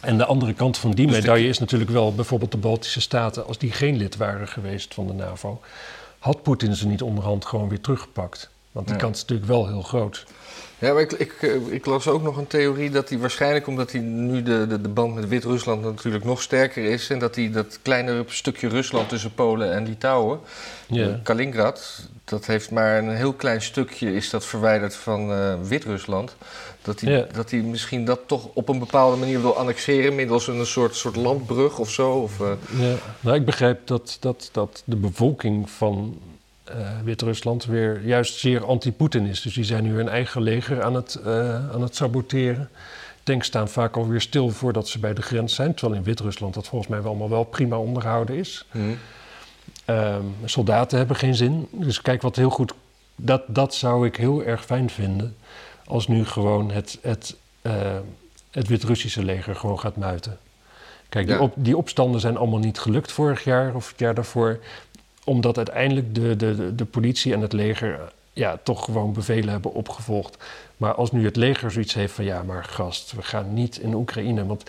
En de andere kant van die Dus medaille is natuurlijk wel bijvoorbeeld de Baltische Staten. Als die geen lid waren geweest van de NAVO, had Poetin ze niet onderhand gewoon weer teruggepakt. Want die Ja. kans is natuurlijk wel heel groot. Ja, maar ik, ik, eh, ik las ook nog een theorie dat hij waarschijnlijk, omdat hij nu de, de, de band met Wit-Rusland natuurlijk nog sterker is. En dat hij dat kleine stukje Rusland tussen Polen en Litouwen, eh, Kaliningrad, dat heeft maar een heel klein stukje is dat verwijderd van eh, Wit-Rusland. Dat hij, Ja. dat hij misschien dat toch op een bepaalde manier wil annexeren middels een soort, soort landbrug of zo. Of, eh, Ja, nou, ik begrijp dat, dat, dat de bevolking van eh, Wit-Rusland weer juist zeer anti-Poetin is. Dus die zijn nu hun eigen leger aan het, eh, aan het saboteren. Tanks staan vaak alweer stil voordat ze bij de grens zijn. Terwijl in Wit-Rusland dat volgens mij wel allemaal wel prima onderhouden is. hm. Ehm, soldaten hebben geen zin. Dus kijk wat heel goed. Dat, dat zou ik heel erg fijn vinden. Als nu gewoon het, het, eh, het Wit-Russische leger gewoon gaat muiten. Kijk, die, op, die opstanden zijn allemaal niet gelukt vorig jaar of het jaar daarvoor. Omdat uiteindelijk de, de, de, de politie en het leger ja, toch gewoon bevelen hebben opgevolgd. Maar als nu het leger zoiets heeft van ja, maar gast, we gaan niet in Oekraïne. Want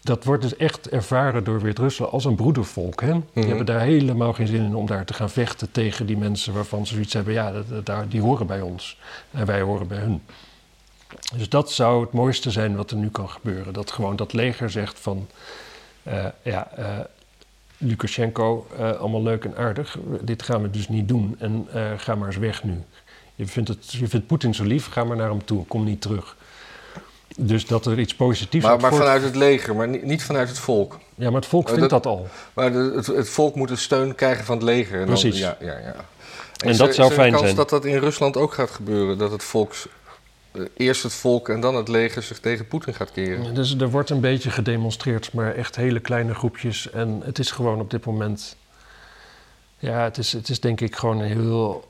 dat wordt dus echt ervaren door Wit-Rusland als een broedervolk. Hè? Die Mhm. hebben daar helemaal geen zin in om daar te gaan vechten tegen die mensen waarvan ze zoiets hebben. Ja, dat, dat- die horen bij ons en wij horen bij hun. Dus dat zou het mooiste zijn wat er nu kan gebeuren. Dat gewoon dat leger zegt van, eh, ja, eh, Lukashenko, eh, allemaal leuk en aardig. Dit gaan we dus niet doen en ga maar eens weg nu. Je vindt, het, je vindt Poetin zo lief, ga maar naar hem toe, kom niet terug. Dus dat er iets positiefs Maar, maar voort- vanuit het leger, maar niet, niet vanuit het volk. Ja, maar het volk vindt dat- dat al. Maar de, het, het volk moet een steun krijgen van het leger. En dan- Precies. ja, ja, ja. En is dat zou is er fijn kans zijn. dat dat in Rusland ook gaat gebeuren? Dat het volk, eerst het volk en dan het leger zich tegen Poetin gaat keren? Dus er wordt een beetje gedemonstreerd, maar echt hele kleine groepjes. En het is gewoon op dit moment. Ja, het is, het is denk ik gewoon heel,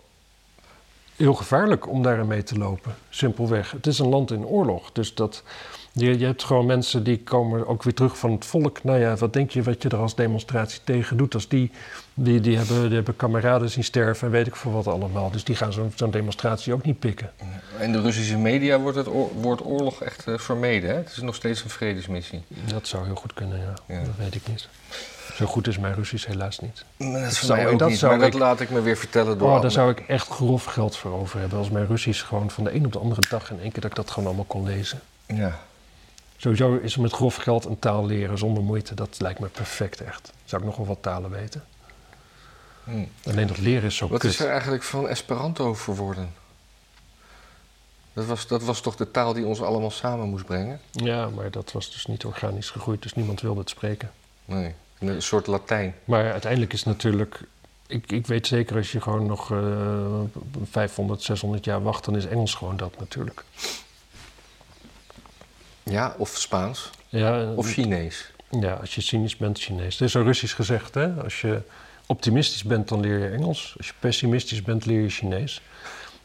heel gevaarlijk om daarin mee te lopen. Simpelweg. Het is een land in oorlog. Dus dat. Je, je hebt gewoon mensen die komen ook weer terug van het volk. Nou ja, wat denk je wat je er als demonstratie tegen doet? Als die, die, die, hebben, die hebben kameraden zien sterven en weet ik veel wat allemaal. Dus die gaan zo'n zo'n demonstratie ook niet pikken. In de Russische media wordt het woord oorlog echt eh, vermeden. Hè? Het is nog steeds een vredesmissie. Dat zou heel goed kunnen, ja. Ja. Dat weet ik niet. Zo goed is mijn Russisch helaas niet. Maar dat zou- mij ook dat niet, zou maar dat laat ik me weer vertellen door Oh, daar zou ik echt grof geld voor over hebben. Als mijn Russisch gewoon van de een op de andere dag in één keer dat ik dat gewoon allemaal kon lezen. Ja. Sowieso is met grof geld een taal leren zonder moeite, dat lijkt me perfect echt. Zou ik nog wel wat talen weten. Hm. Alleen dat leren is zo Wat kut. is er eigenlijk van Esperanto verworden? Dat was, dat was toch de taal die ons allemaal samen moest brengen? Ja, maar dat was dus niet organisch gegroeid, dus niemand wilde het spreken. Nee, een soort Latijn. Maar uiteindelijk is natuurlijk... Ik, ik weet zeker als je gewoon nog eh 500, 600 jaar wacht, dan is Engels gewoon dat natuurlijk. Ja, of Spaans. Ja, Of Chinees. Ja, als je cynisch bent, Chinees. Er is een Russisch gezegd, hè? Als je optimistisch bent, dan leer je Engels. Als je pessimistisch bent, leer je Chinees.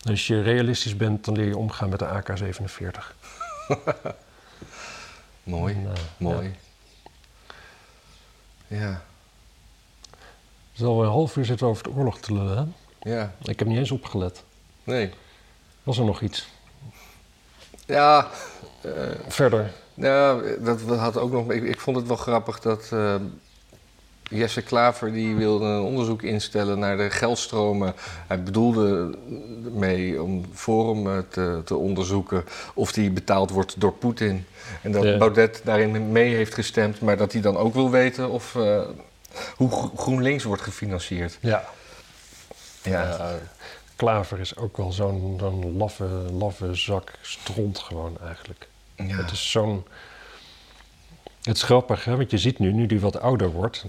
En als je realistisch bent, dan leer je omgaan met de AK-47. Mooi, En, eh, mooi. Ja. Het is al een half uur zitten we over de oorlog te lullen, hè? ja, Ik heb niet eens opgelet. nee. Was er nog iets? Ja, eh, Verder. ja dat had ook nog. Ik, ik vond het wel grappig dat eh, Jesse Klaver die wilde een onderzoek instellen naar de geldstromen. Hij bedoelde mee om Forum eh, te, te onderzoeken of die betaald wordt door Poetin. En dat Ja. Baudet daarin mee heeft gestemd, maar dat hij dan ook wil weten of eh, hoe Gro- GroenLinks wordt gefinancierd. Ja. Ja, Klaver is ook wel zo'n zo'n laffe, laffe zak stront gewoon eigenlijk. ja. Het is zo'n... Het is grappig, hè? Want je ziet nu, nu hij wat ouder wordt...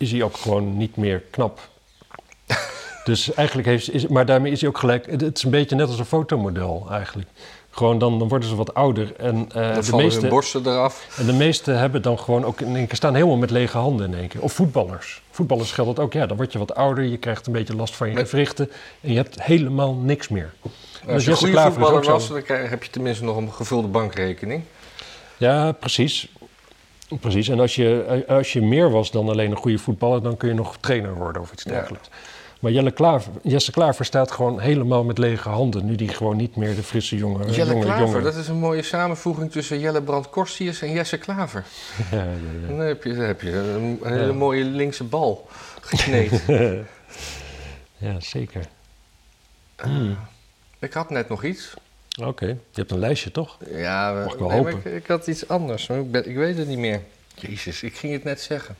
is hij ook gewoon niet meer knap. dus eigenlijk heeft... Is, maar daarmee is hij ook gelijk... Het het is een beetje net als een fotomodel eigenlijk. Gewoon dan, dan worden ze wat ouder. En, eh, de meeste, borsten eraf. en de meeste hebben dan gewoon ook in één keer... staan helemaal met lege handen in één keer. Of voetballers. Voetballers geldt dat ook. Ja, dan word je wat ouder. Je krijgt een beetje last van je Met- gewrichten. En je hebt helemaal niks meer. Als Dus je een Jesse goede voetballer was, dan heb je tenminste nog een gevulde bankrekening. Ja, precies. Precies. En als je, als je meer was dan alleen een goede voetballer, dan kun je nog trainer worden of iets Ja. dergelijks. Maar Jelle Klaver, Jesse Klaver staat gewoon helemaal met lege handen. Nu die gewoon niet meer de frisse jongen Jelle jonge, Klaver, jonge- dat is een mooie samenvoeging tussen Jelle Brand Korstius en Jesse Klaver. Ja, ja, Dan heb je, dan heb je een, een hele Ja. mooie linkse bal gekneed. ja. ja, zeker. ik had net nog iets. Oké, je hebt een lijstje toch? Ja, Mag ik wel nee, hopen. Ik, ik had iets anders, maar ik, ben- ik weet het niet meer. Jezus, ik ging het net zeggen.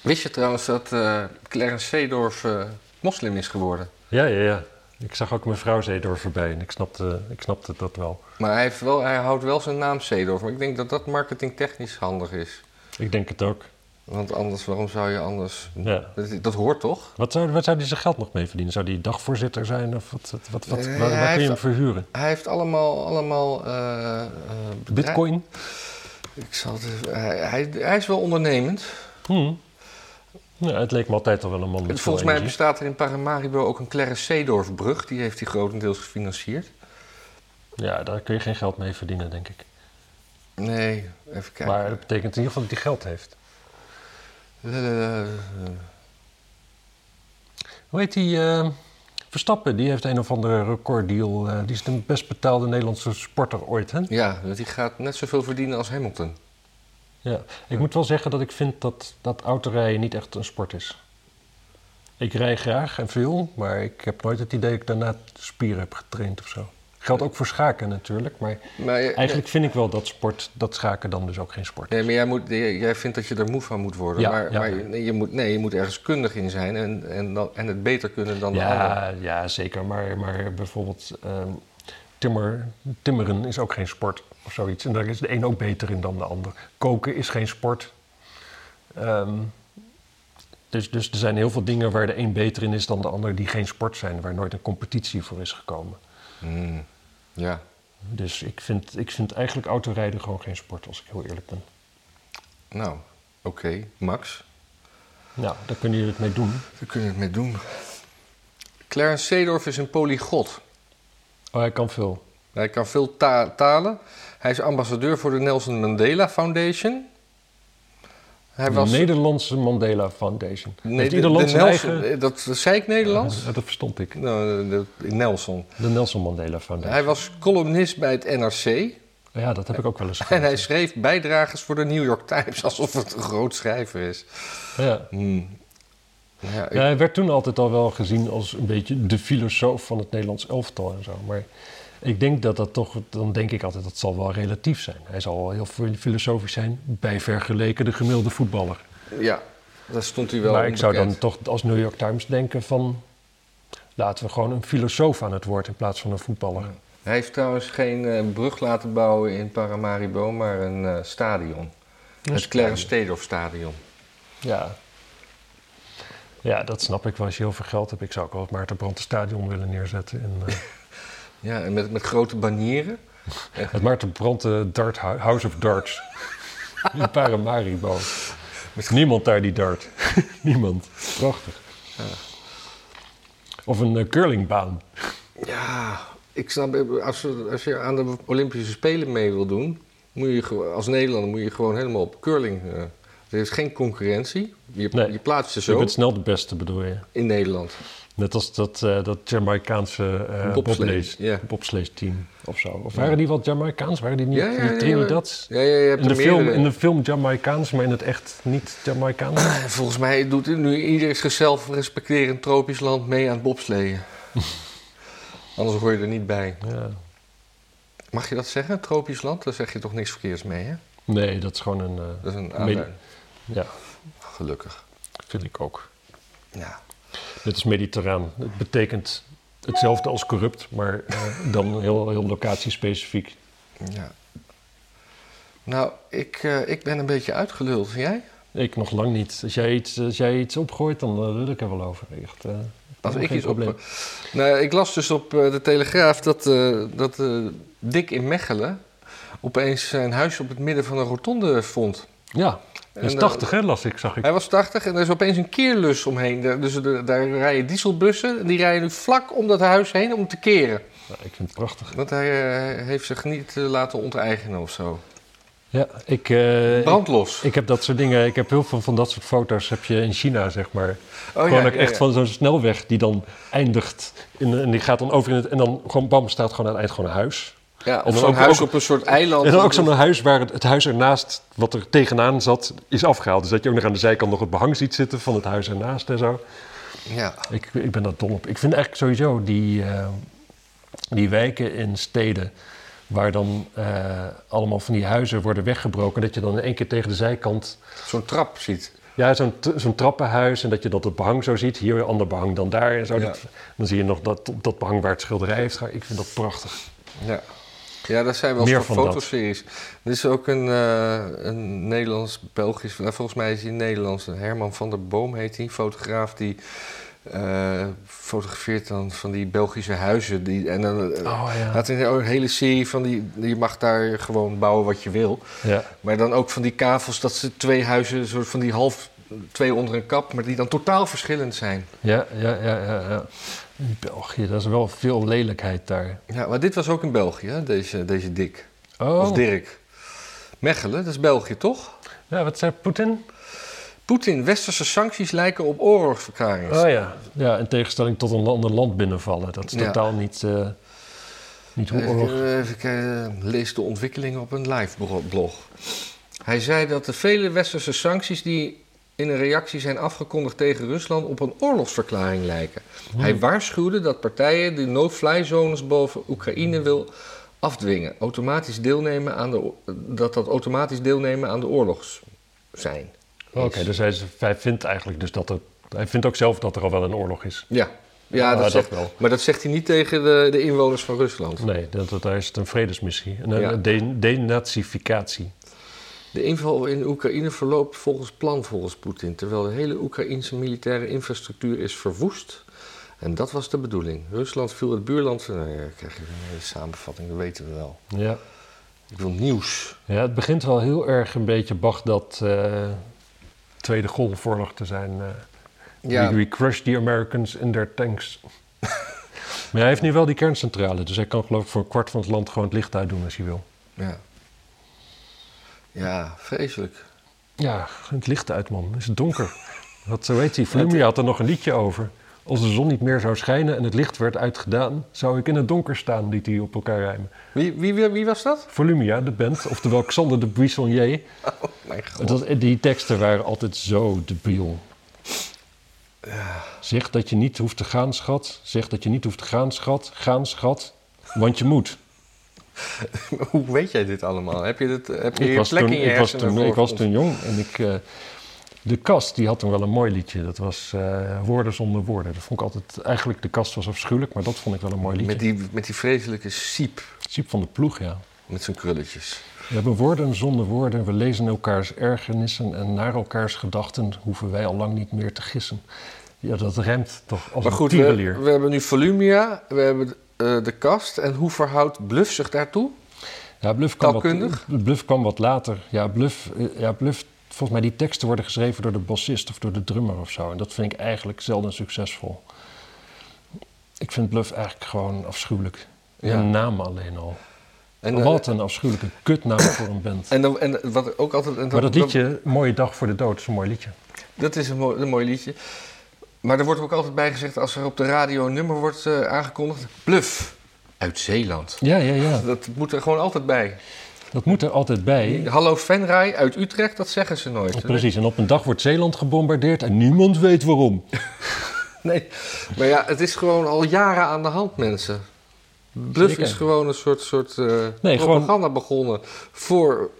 Wist je trouwens dat eh, Clarence Seedorf eh, moslim is geworden? Ja, ja, ja. Ik zag ook mevrouw Zeedorf voorbij en ik snapte, ik snapte dat wel. Maar hij, heeft wel, hij houdt wel zijn naam Seedorf. Maar ik denk dat dat marketingtechnisch handig is. Ik denk het ook. Want anders, waarom zou je anders... Ja. Dat, dat hoort toch? Wat zou, wat zou hij zijn geld nog mee verdienen? Zou hij dagvoorzitter zijn of wat, wat, wat, wat- Nee, waar, waar hij kun je hem verhuren? Hij heeft allemaal... allemaal eh, eh, Bitcoin? Ik zal het, hij, hij, hij is wel ondernemend. Hm. Ja, het leek me altijd al wel een man met Volgens mij energie. bestaat er in Paramaribo ook een Clarence Seedorf-brug. Die heeft hij grotendeels gefinancierd. Ja, daar kun je geen geld mee verdienen, denk ik. Nee, even kijken. Maar dat betekent in ieder geval dat hij geld heeft. Eh, Hoe heet die? Verstappen, die heeft een of andere recorddeal. eh, die is de best betaalde Nederlandse sporter ooit, hè? ja, die gaat net zoveel verdienen als Hamilton. Ja. Ik moet wel zeggen dat ik vind dat, dat autorijden niet echt een sport is. Ik rij graag en veel, maar ik heb nooit het idee dat ik daarna spieren heb getraind of zo. Geldt ook voor schaken natuurlijk, maar Maar, je- eigenlijk vind ik wel dat sport, dat schaken dan dus ook geen sport Nee, is. maar jij, moet, jij vindt dat je er moe van moet worden. Ja, maar ja. maar je, nee, je moet, nee, je moet ergens kundig in zijn en, en, dan, en het beter kunnen dan de ander. Ja, ja, zeker. Maar, maar bijvoorbeeld ehm, timmer, timmeren is ook geen sport of zoiets. En daar is de een ook beter in dan de ander. Koken is geen sport. Ehm, dus, dus er zijn heel veel dingen waar de een beter in is dan de ander die geen sport zijn, waar nooit een competitie voor is gekomen. Ja. Dus ik vind, ik vind eigenlijk autorijden gewoon geen sport, als ik heel eerlijk ben. Nou, oké. Max, Nou, daar kunnen jullie het mee doen. daar kunnen we het mee doen. Clarence Seedorf is een polygot. Oh, hij kan veel. Hij kan veel ta- talen. Hij is ambassadeur voor de Nelson Mandela Foundation. Hij was... De Nederlandse Mandela Foundation. Nee, Heeft de- ieder de land zijn Nelson- eigen... eh, Dat zei ik Nederlands? Ja, dat verstond ik. Nou, de- de- Nelson. De Nelson Mandela Foundation. Hij was columnist bij het NRC. Ja, dat heb ik ook wel eens En gehad. hij schreef bijdrages voor de New York Times, alsof het een groot schrijver is. Ja. Hmm. Ja, ik- Ja, hij werd toen altijd al wel gezien als een beetje de filosoof van het Nederlands elftal en zo. Maar ik denk dat dat toch, dan denk ik altijd, dat zal wel relatief zijn. Hij zal wel heel filosofisch zijn bij vergeleken de gemiddelde voetballer. ja, daar stond hij wel maar ik zou dan toch als New York Times denken van... laten we gewoon een filosoof aan het woord in plaats van een voetballer. Hij heeft trouwens geen eh, brug laten bouwen in Paramaribo, maar een eh, stadion. het Clarence Seedorf Stadion. Ja. Ja, dat snap ik wel. Als je heel veel geld hebt, ik zou ook wel het Maarten stadion willen neerzetten. In, eh, Ja, en met, met grote banieren. het Maarten Brandt eh, Dart Hou- House of Darts. in Paramaribo. Niemand daar die dart. Niemand. Prachtig. Of een eh, curlingbaan. Ja, ik snap, als, we- als je aan de Olympische Spelen mee wil doen, moet je als Nederlander moet je gewoon helemaal op curling. eh, er is geen concurrentie. Je, Nee. je plaatst je Je zo bent snel de beste, bedoel je. in Nederland. Net als dat, eh dat Jamaicaanse eh Bobslee, bobslees- bobslees-team of zo. Of waren die wel Jamaicaans? Waren die niet Ja, ja, ja, ja. Ja, In de, film, in de film Jamaicaans, maar in het echt niet Jamaicaans. Volgens mij doet nu ieder zichzelf respecterend tropisch land mee aan het bobsleeën. Anders hoor je er niet bij. Ja. Mag je dat zeggen, tropisch land? Daar zeg je toch niks verkeers mee, hè? Nee, dat is gewoon een... eh, Dat is een ja, Gelukkig. vind ik ook. Ja. Dit is mediterraan. Het betekent hetzelfde als corrupt, maar eh, dan heel, heel locatiespecifiek. ja. Nou, ik, eh, ik ben een beetje uitgeluld. Jij? Ik nog lang niet. Als jij iets, als jij iets opgooit, dan eh, wil ik er wel over. Echt, Als helemaal ik iets op... Nou, ik las dus op de Telegraaf dat, dat Dick in Mechelen opeens zijn huis op het midden van een rotonde vond. Ja, is En, 80 hè, las ik, zag ik. Hij was 80 en er is opeens een keerlus omheen. Daar- Dus er- daar rijden dieselbussen en die rijden nu vlak om dat huis heen om te keren. Ik vind het prachtig. Want hij eh, heeft zich niet eh, laten onteigenen of zo. Ja, ik, eh, ik, Brandlos. ik heb dat soort dingen, ik heb heel veel van dat soort foto's heb je in China, zeg maar. Oh, gewoon ja, ook ja, echt van zo'n snelweg die dan eindigt. In, en die gaat dan over in het. En dan gewoon bam, staat gewoon aan het eind gewoon een huis. Ja, of zo'n ook- huis op een soort eiland. En dan ook zo'n huis waar het, het huis ernaast, wat er tegenaan zat, is afgehaald. Dus dat je ook nog aan de zijkant nog het behang ziet zitten van het huis ernaast en zo. Ja. Ik, ik ben daar dol op. Ik vind eigenlijk sowieso die, eh, die wijken in steden waar dan eh, allemaal van die huizen worden weggebroken. Dat je dan in één keer tegen de zijkant Zo'n trap ziet. ja, zo'n zo'n trappenhuis en dat je dat het behang zo ziet. Hier een ander behang dan daar en zo. Ja. Dat- dan zie je nog dat, dat behang waar het schilderij heeft. Ik vind dat prachtig. Ja. Ja, dat zijn wel Meer van dat. fotoseries. Er is ook een, eh, een Nederlands-Belgisch, nou, volgens mij is hij Nederlands, Herman van der Boom heet hij, fotograaf die eh, fotografeert dan van die Belgische huizen. Die, en dan eh, Oh ja. had hij een hele serie van die, je mag daar gewoon bouwen wat je wil. ja. Maar dan ook van die kavels, dat ze twee huizen, soort van die half, twee onder een kap, maar die dan totaal verschillend zijn. Ja, ja, ja, ja, ja. In België, dat is wel veel lelijkheid daar. Ja, maar dit was ook in België, hè, deze, deze Dick. Oh, Of Dirk. Mechelen, dat is België toch? ja, wat zei Poetin? Poetin, westerse sancties lijken op oorlogsverklaringen. Oh ja. ja, in tegenstelling tot een ander land binnenvallen. Dat is Ja. totaal niet, eh, niet hoe Even, oorlog... even kijken, lees de ontwikkelingen op een live blog. Hij zei dat de vele westerse sancties die in een reactie zijn afgekondigd tegen Rusland op een oorlogsverklaring lijken. Hmm. Hij waarschuwde dat partijen die no-fly zones boven Oekraïne wil afdwingen, automatisch deelnemen aan de, dat dat automatisch deelnemen aan de oorlogs zijn. Oké, dus hij, vindt eigenlijk dus dat er... Hij vindt ook zelf dat er al wel een oorlog is. Ja, ja Ah, dat dat zegt, wel. maar dat zegt hij niet tegen de, de inwoners van Rusland. Nee, dat, dat, daar is het een vredesmissie. Een Ja. de, denazificatie. De inval in Oekraïne verloopt volgens plan volgens Poetin, terwijl de hele Oekraïnse militaire infrastructuur is verwoest. En dat was de bedoeling. Rusland viel het buurland. Nou ja, krijg je een hele samenvatting, dat weten we wel. Ja. Ik wil nieuws. ja, het begint wel heel erg een beetje Bagdad eh Tweede Golfoorlog te zijn. eh. Ja, We, we crushed the Americans in their tanks. maar hij heeft nu wel die kerncentrale, dus hij kan geloof ik voor een kwart van het land gewoon het licht uitdoen als hij wil. ja. Ja, vreselijk. Ja, het licht uit man, is het donker. Wat, zo weet hij, Volumia had er nog een liedje over. Als de zon niet meer zou schijnen en het licht werd uitgedaan, zou ik in het donker staan, liet hij op elkaar rijmen. Wie, wie, wie, wie was dat? Volumia, de band, oftewel Xander de Buissonnier. Oh mijn god. Dat, die teksten waren altijd zo debiel. Zeg dat je niet hoeft te gaan, schat. Zeg dat je niet hoeft te gaan, schat. Gaan, schat. Want je moet. Hoe weet jij dit allemaal? Heb je, dit, heb je Ik was, plek toen, in je ik, was toen, ik was toen jong en ik... eh, de kast, die had toen wel een mooi liedje. Dat was eh, Woorden zonder woorden. Dat vond ik altijd... Eigenlijk, de kast was afschuwelijk, maar dat vond ik wel een mooi liedje. Met die, met die vreselijke siep Siep van de ploeg, ja. met zijn krulletjes. We hebben woorden zonder woorden. We lezen elkaars ergernissen en naar elkaars gedachten hoeven wij al lang niet meer te gissen. Ja, dat remt toch als Maar een goed, tierenlier. we, we hebben nu Volumia, we hebben eh, de kast. En hoe verhoudt Bluff zich daartoe? Ja, Bluff kwam, wat? Bluff kwam wat later. Ja Bluff, eh, ja, Bluff, volgens mij die teksten worden geschreven door de bassist of door de drummer of zo. En dat vind ik eigenlijk zelden succesvol. Ik vind Bluff eigenlijk gewoon afschuwelijk. Ja. Een naam alleen al. En, eh, wat een afschuwelijke kutnaam voor een band. En, dan, en wat ook altijd. En Maar dat liedje, Mooie Dag voor de Dood, is een mooi liedje. Dat is een mooi, een mooi liedje. Maar er wordt ook altijd bij gezegd als er op de radio een nummer wordt eh, aangekondigd: Bluff uit Zeeland. Ja, ja, ja. Dat moet er gewoon altijd bij. Dat moet er altijd bij. Hallo Venray uit Utrecht, dat zeggen ze nooit. Ja, precies, en op een dag wordt Zeeland gebombardeerd en niemand weet waarom. Nee, maar ja, het is gewoon al jaren aan de hand, mensen. Bluff Zeker. is gewoon een soort, soort Nee, propaganda begonnen voor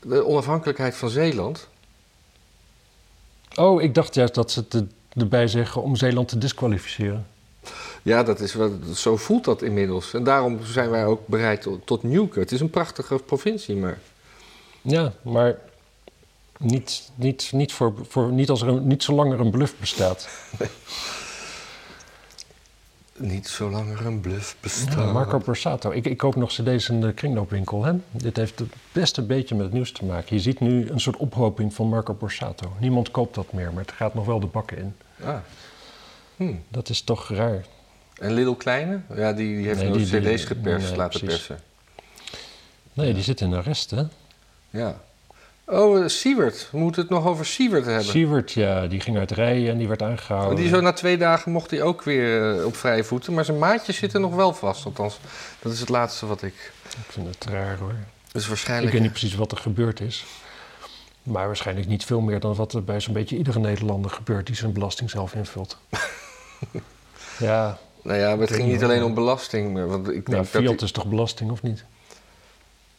de onafhankelijkheid van Zeeland. Oh, ik dacht juist dat ze het erbij zeggen om Zeeland te disqualificeren. Ja, dat is wel, zo voelt dat inmiddels. En daarom zijn wij ook bereid tot, tot. Het is een prachtige provincie, maar Ja, maar niet, niet, niet, voor, voor, niet, als er een, niet zolang er een bluff bestaat. niet zolang er een bluff bestaat. Ja, Marco Borsato. Ik, ik koop nog cd's in de kringloopwinkel. Hè? Dit heeft het best een beetje met het nieuws te maken. Je ziet nu een soort ophoping van Marco Borsato. Niemand koopt dat meer, maar het gaat nog wel de bakken in. Ah. Hm. Dat is toch raar. En Little Kleine? Ja, die, die heeft Nee, nooit die- die- cd's geperst, nee, laten precies. persen. Nee, die zit in arrest, hè? Ja. Oh, uh, Siewert. We moeten het nog over Siewert hebben. Siewert, ja, die ging uit rijden en die werd aangehouden. Die zo na twee dagen mocht hij ook weer eh, op vrije voeten. Maar zijn maatjes zitten nog wel vast. Althans, dat is het laatste wat ik... Ik vind het raar, hoor. Dus Ik waarschijnlijk... weet niet precies wat er gebeurd is. Maar waarschijnlijk niet veel meer dan wat er bij zo'n beetje iedere Nederlander gebeurt die zijn belasting zelf invult. ja, Nou ja, maar het ging niet alleen om belasting. Want ik denk Nou, dat Fiat die- is toch belasting of niet?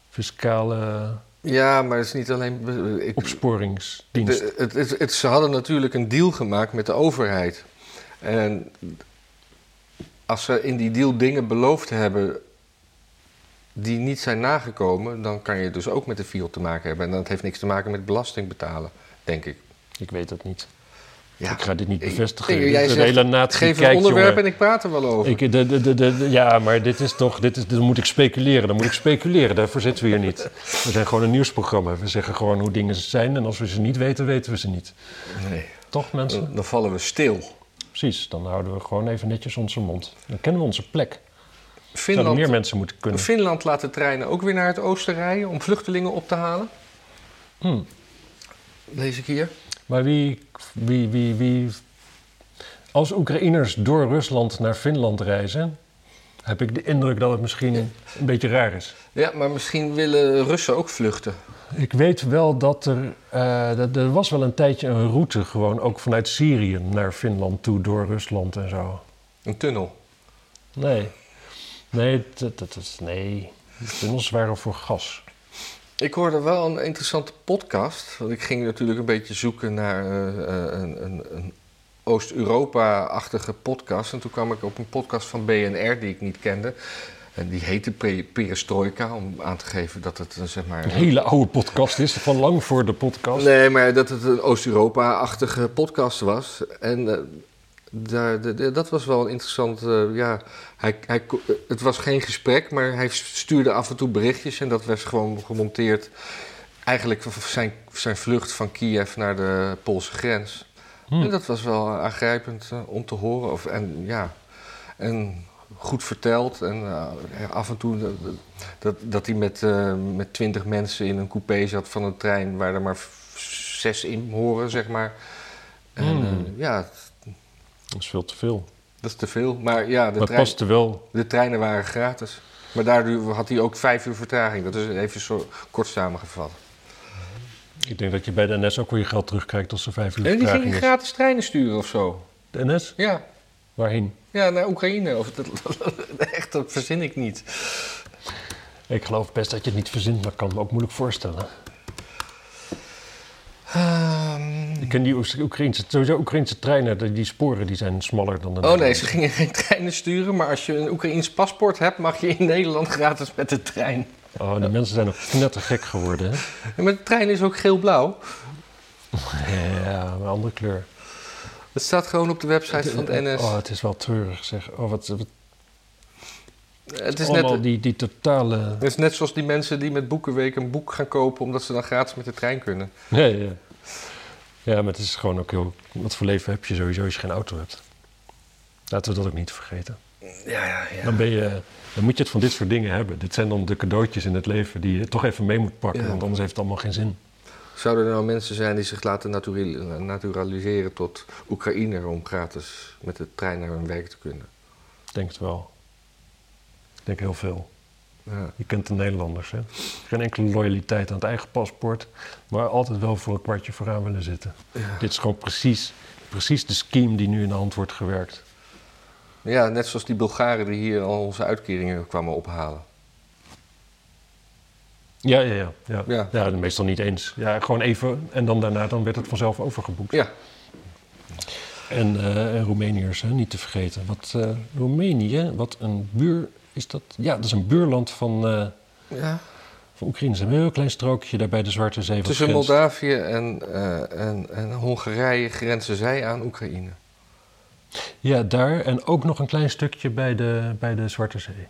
Fiscale Ja, maar het is niet alleen... Ik, opsporingsdienst. de- het, het, het- ze hadden natuurlijk een deal gemaakt met de overheid. En als ze in die deal dingen beloofd hebben die niet zijn nagekomen... dan kan je dus ook met de Fiat te maken hebben. En dat heeft niks te maken met belasting betalen, denk ik. Ik weet het niet. Ja. Ik ga dit niet Ik- bevestigen. Dit jij zegt, hele natie Geef een onderwerp jongen. en ik praat er wel over. Ik, de, de, de, de- de- ja, maar dit is toch, dit is, dan moet ik speculeren. Dan moet ik speculeren, daarvoor zitten we hier niet. We zijn gewoon een nieuwsprogramma. We zeggen gewoon hoe dingen zijn en als we ze niet weten, weten we ze niet. Nee, Toch mensen? dan, dan vallen we stil. Precies, dan houden we gewoon even netjes onze mond. Dan kennen we onze plek. Finland, meer mensen moeten kunnen. Finland laat de treinen ook weer naar het oosten rijden om vluchtelingen op te halen. Hmm. Lees ik hier. Maar wie, wie, wie, wie... Als Oekraïners door Rusland naar Finland reizen... heb ik de indruk dat het misschien een beetje raar is. Ja, maar misschien willen Russen ook vluchten. Ik weet wel dat er... eh, dat, er was wel een tijdje een route gewoon ook vanuit Syrië naar Finland toe... door Rusland en zo. Een tunnel. Nee. Nee, dat, dat is... Nee. De tunnels waren voor gas. Ik hoorde wel een interessante podcast. Want ik ging natuurlijk een beetje zoeken naar eh, eh, een, een, een Oost-Europa-achtige podcast. En toen kwam ik op een podcast van BNR die ik niet kende. En die heette Perestroika, om aan te geven dat het eh, zeg maar... Een hele oude podcast is, van lang voor de podcast. Nee, maar dat het een Oost-Europa-achtige podcast was. En daar, de- de- dat was wel een interessant. eh, ja, hij, hij, eh, het was geen gesprek, maar hij stuurde af en toe berichtjes. En dat werd gewoon gemonteerd. Eigenlijk zijn, zijn vlucht van Kiev naar de Poolse grens. Hm. En dat was wel aangrijpend eh, om te horen. Of, en ja, en goed verteld. En af en toe dat, dat, dat hij met, met twintig mensen in een coupé zat van een trein waar er maar zes in horen, zeg maar. En Hmm. ja, Dat is veel te veel. dat is te veel. Maar ja, de, trein, wel. de treinen waren gratis. Maar daardoor had hij ook vijf uur vertraging. Dat is even zo kort samengevat. Ik denk dat je bij de NS ook wel je geld terugkrijgt als er vijf uur En die vertraging gingen is. gratis treinen sturen of zo. De NS? Ja, Waarheen? ja naar Oekraïne. Of dat, echt, dat verzin ik niet. Ik geloof best dat je het niet verzint, maar ik kan me ook moeilijk voorstellen. Ehm, Ik ken die Oekraïnse, sowieso Oekraïnse treinen, die, sporen die zijn smaller dan de Oh nee, ze gingen geen treinen sturen, maar als je een Oekraïns paspoort hebt, mag je in Nederland gratis met de trein. Oh, die mensen zijn nog knettergek geworden, hè? En met de trein is ook geel-blauw. Ja, een andere kleur. Het staat gewoon op de website van het NS. Oh, het is wel treurig, zeg. Oh, wat, wat het, is allemaal net, die, die totale... het is net zoals die mensen die met Boekenweek een boek gaan kopen omdat ze dan gratis met de trein kunnen. Nee, ja. Ja, maar het is gewoon ook heel... Wat voor leven heb je sowieso als je geen auto hebt? Laten we dat ook niet vergeten. Ja, ja, Dan, ben je, dan moet je het van dit soort dingen hebben. Dit zijn dan de cadeautjes in het leven die je toch even mee moet pakken. Ja. Want anders heeft het allemaal geen zin. Zouden er nou mensen zijn die zich laten naturali- naturaliseren tot Oekraïner om gratis met de trein naar hun werk te kunnen? Ik denk het wel. Ik denk heel veel. Ja. Je kent de Nederlanders, hè? Geen enkele loyaliteit aan het eigen paspoort. Maar altijd wel voor een kwartje vooraan willen zitten. Ja. Dit is gewoon precies, precies de scheme die nu in de hand wordt gewerkt. ja, net zoals die Bulgaren die hier al onze uitkeringen kwamen ophalen. Ja, ja, ja. Ja, Ja. ja. meestal niet eens. Ja, gewoon even en dan daarna dan werd het vanzelf overgeboekt. Ja, En, eh, en Roemeniërs, hè, niet te vergeten. Wat eh, Roemenië, wat een buur is dat? Ja, dat is een buurland van, eh, ja. van Oekraïne. Het is een heel klein strookje daar bij de Zwarte Zee. Tussen grenst. Moldavië en, eh, en, en Hongarije grenzen zij aan Oekraïne. Ja, daar en ook nog een klein stukje bij de, bij de Zwarte Zee.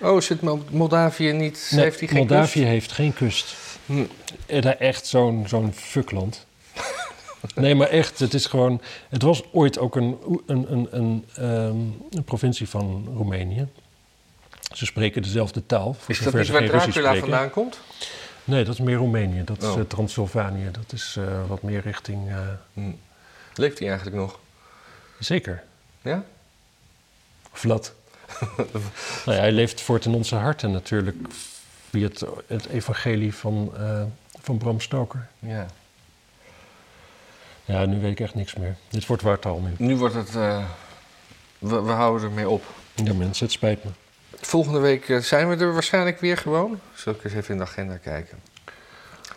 Oh, zit Mo- Moldavië niet? Nee, heeft hij geen Moldavië kust? heeft geen kust. Hm. Eh, echt zo'n zo'n fuckland. nee, maar echt, het is gewoon... Het was ooit ook een, een, een, een, ehm, een provincie van Roemenië. Ze spreken dezelfde taal, voor Is dat niet waar Dracula vandaan komt? Nee, dat is meer Roemenië. Dat is Oh. eh, Transylvanië. Dat is eh, wat meer richting... eh, Hm. Leeft hij eigenlijk nog? zeker. Ja? Vlad. nou ja, hij leeft voort in onze harten natuurlijk. Via het, het evangelie van, eh, van Bram Stoker. Ja. Ja, nu weet ik echt niks meer. Dit wordt wartaal nu. Nu wordt het... we, we houden ermee op. Ja, mensen, het spijt me. Volgende week eh, zijn we er waarschijnlijk weer gewoon. Zal ik eens even in de agenda kijken?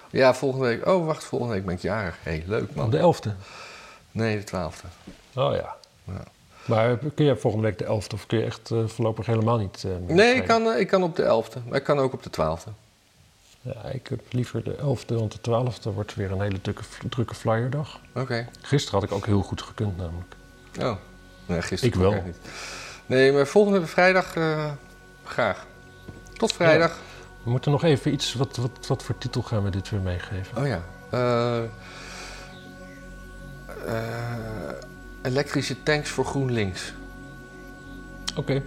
Ja, volgende week. Oh, wacht, volgende week ben ik jarig. Hé, hey, leuk man. Op de 11e. Nee, de twaalfde. Oh ja. Ja. Maar kun je volgende week de 11e of kun je echt eh, voorlopig helemaal niet? eh, meer Nee, ik kan, ik kan op de elfde. Maar ik kan ook op de twaalfde. Ja, ik heb liever de 11e, want de 12e wordt weer een hele drukke, drukke flyerdag. Oké. Gisteren had ik ook heel goed gekund namelijk. Oh. Nee, gisteren Ik wel. niet. Nee, maar volgende vrijdag graag. Tot vrijdag. We moeten nog even iets, wat, wat, wat voor titel gaan we dit weer meegeven? Oh ja. Eh, eh, elektrische tanks voor GroenLinks. Oké.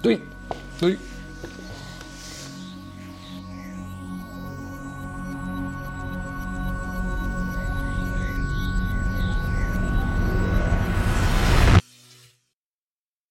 Doei! Doei.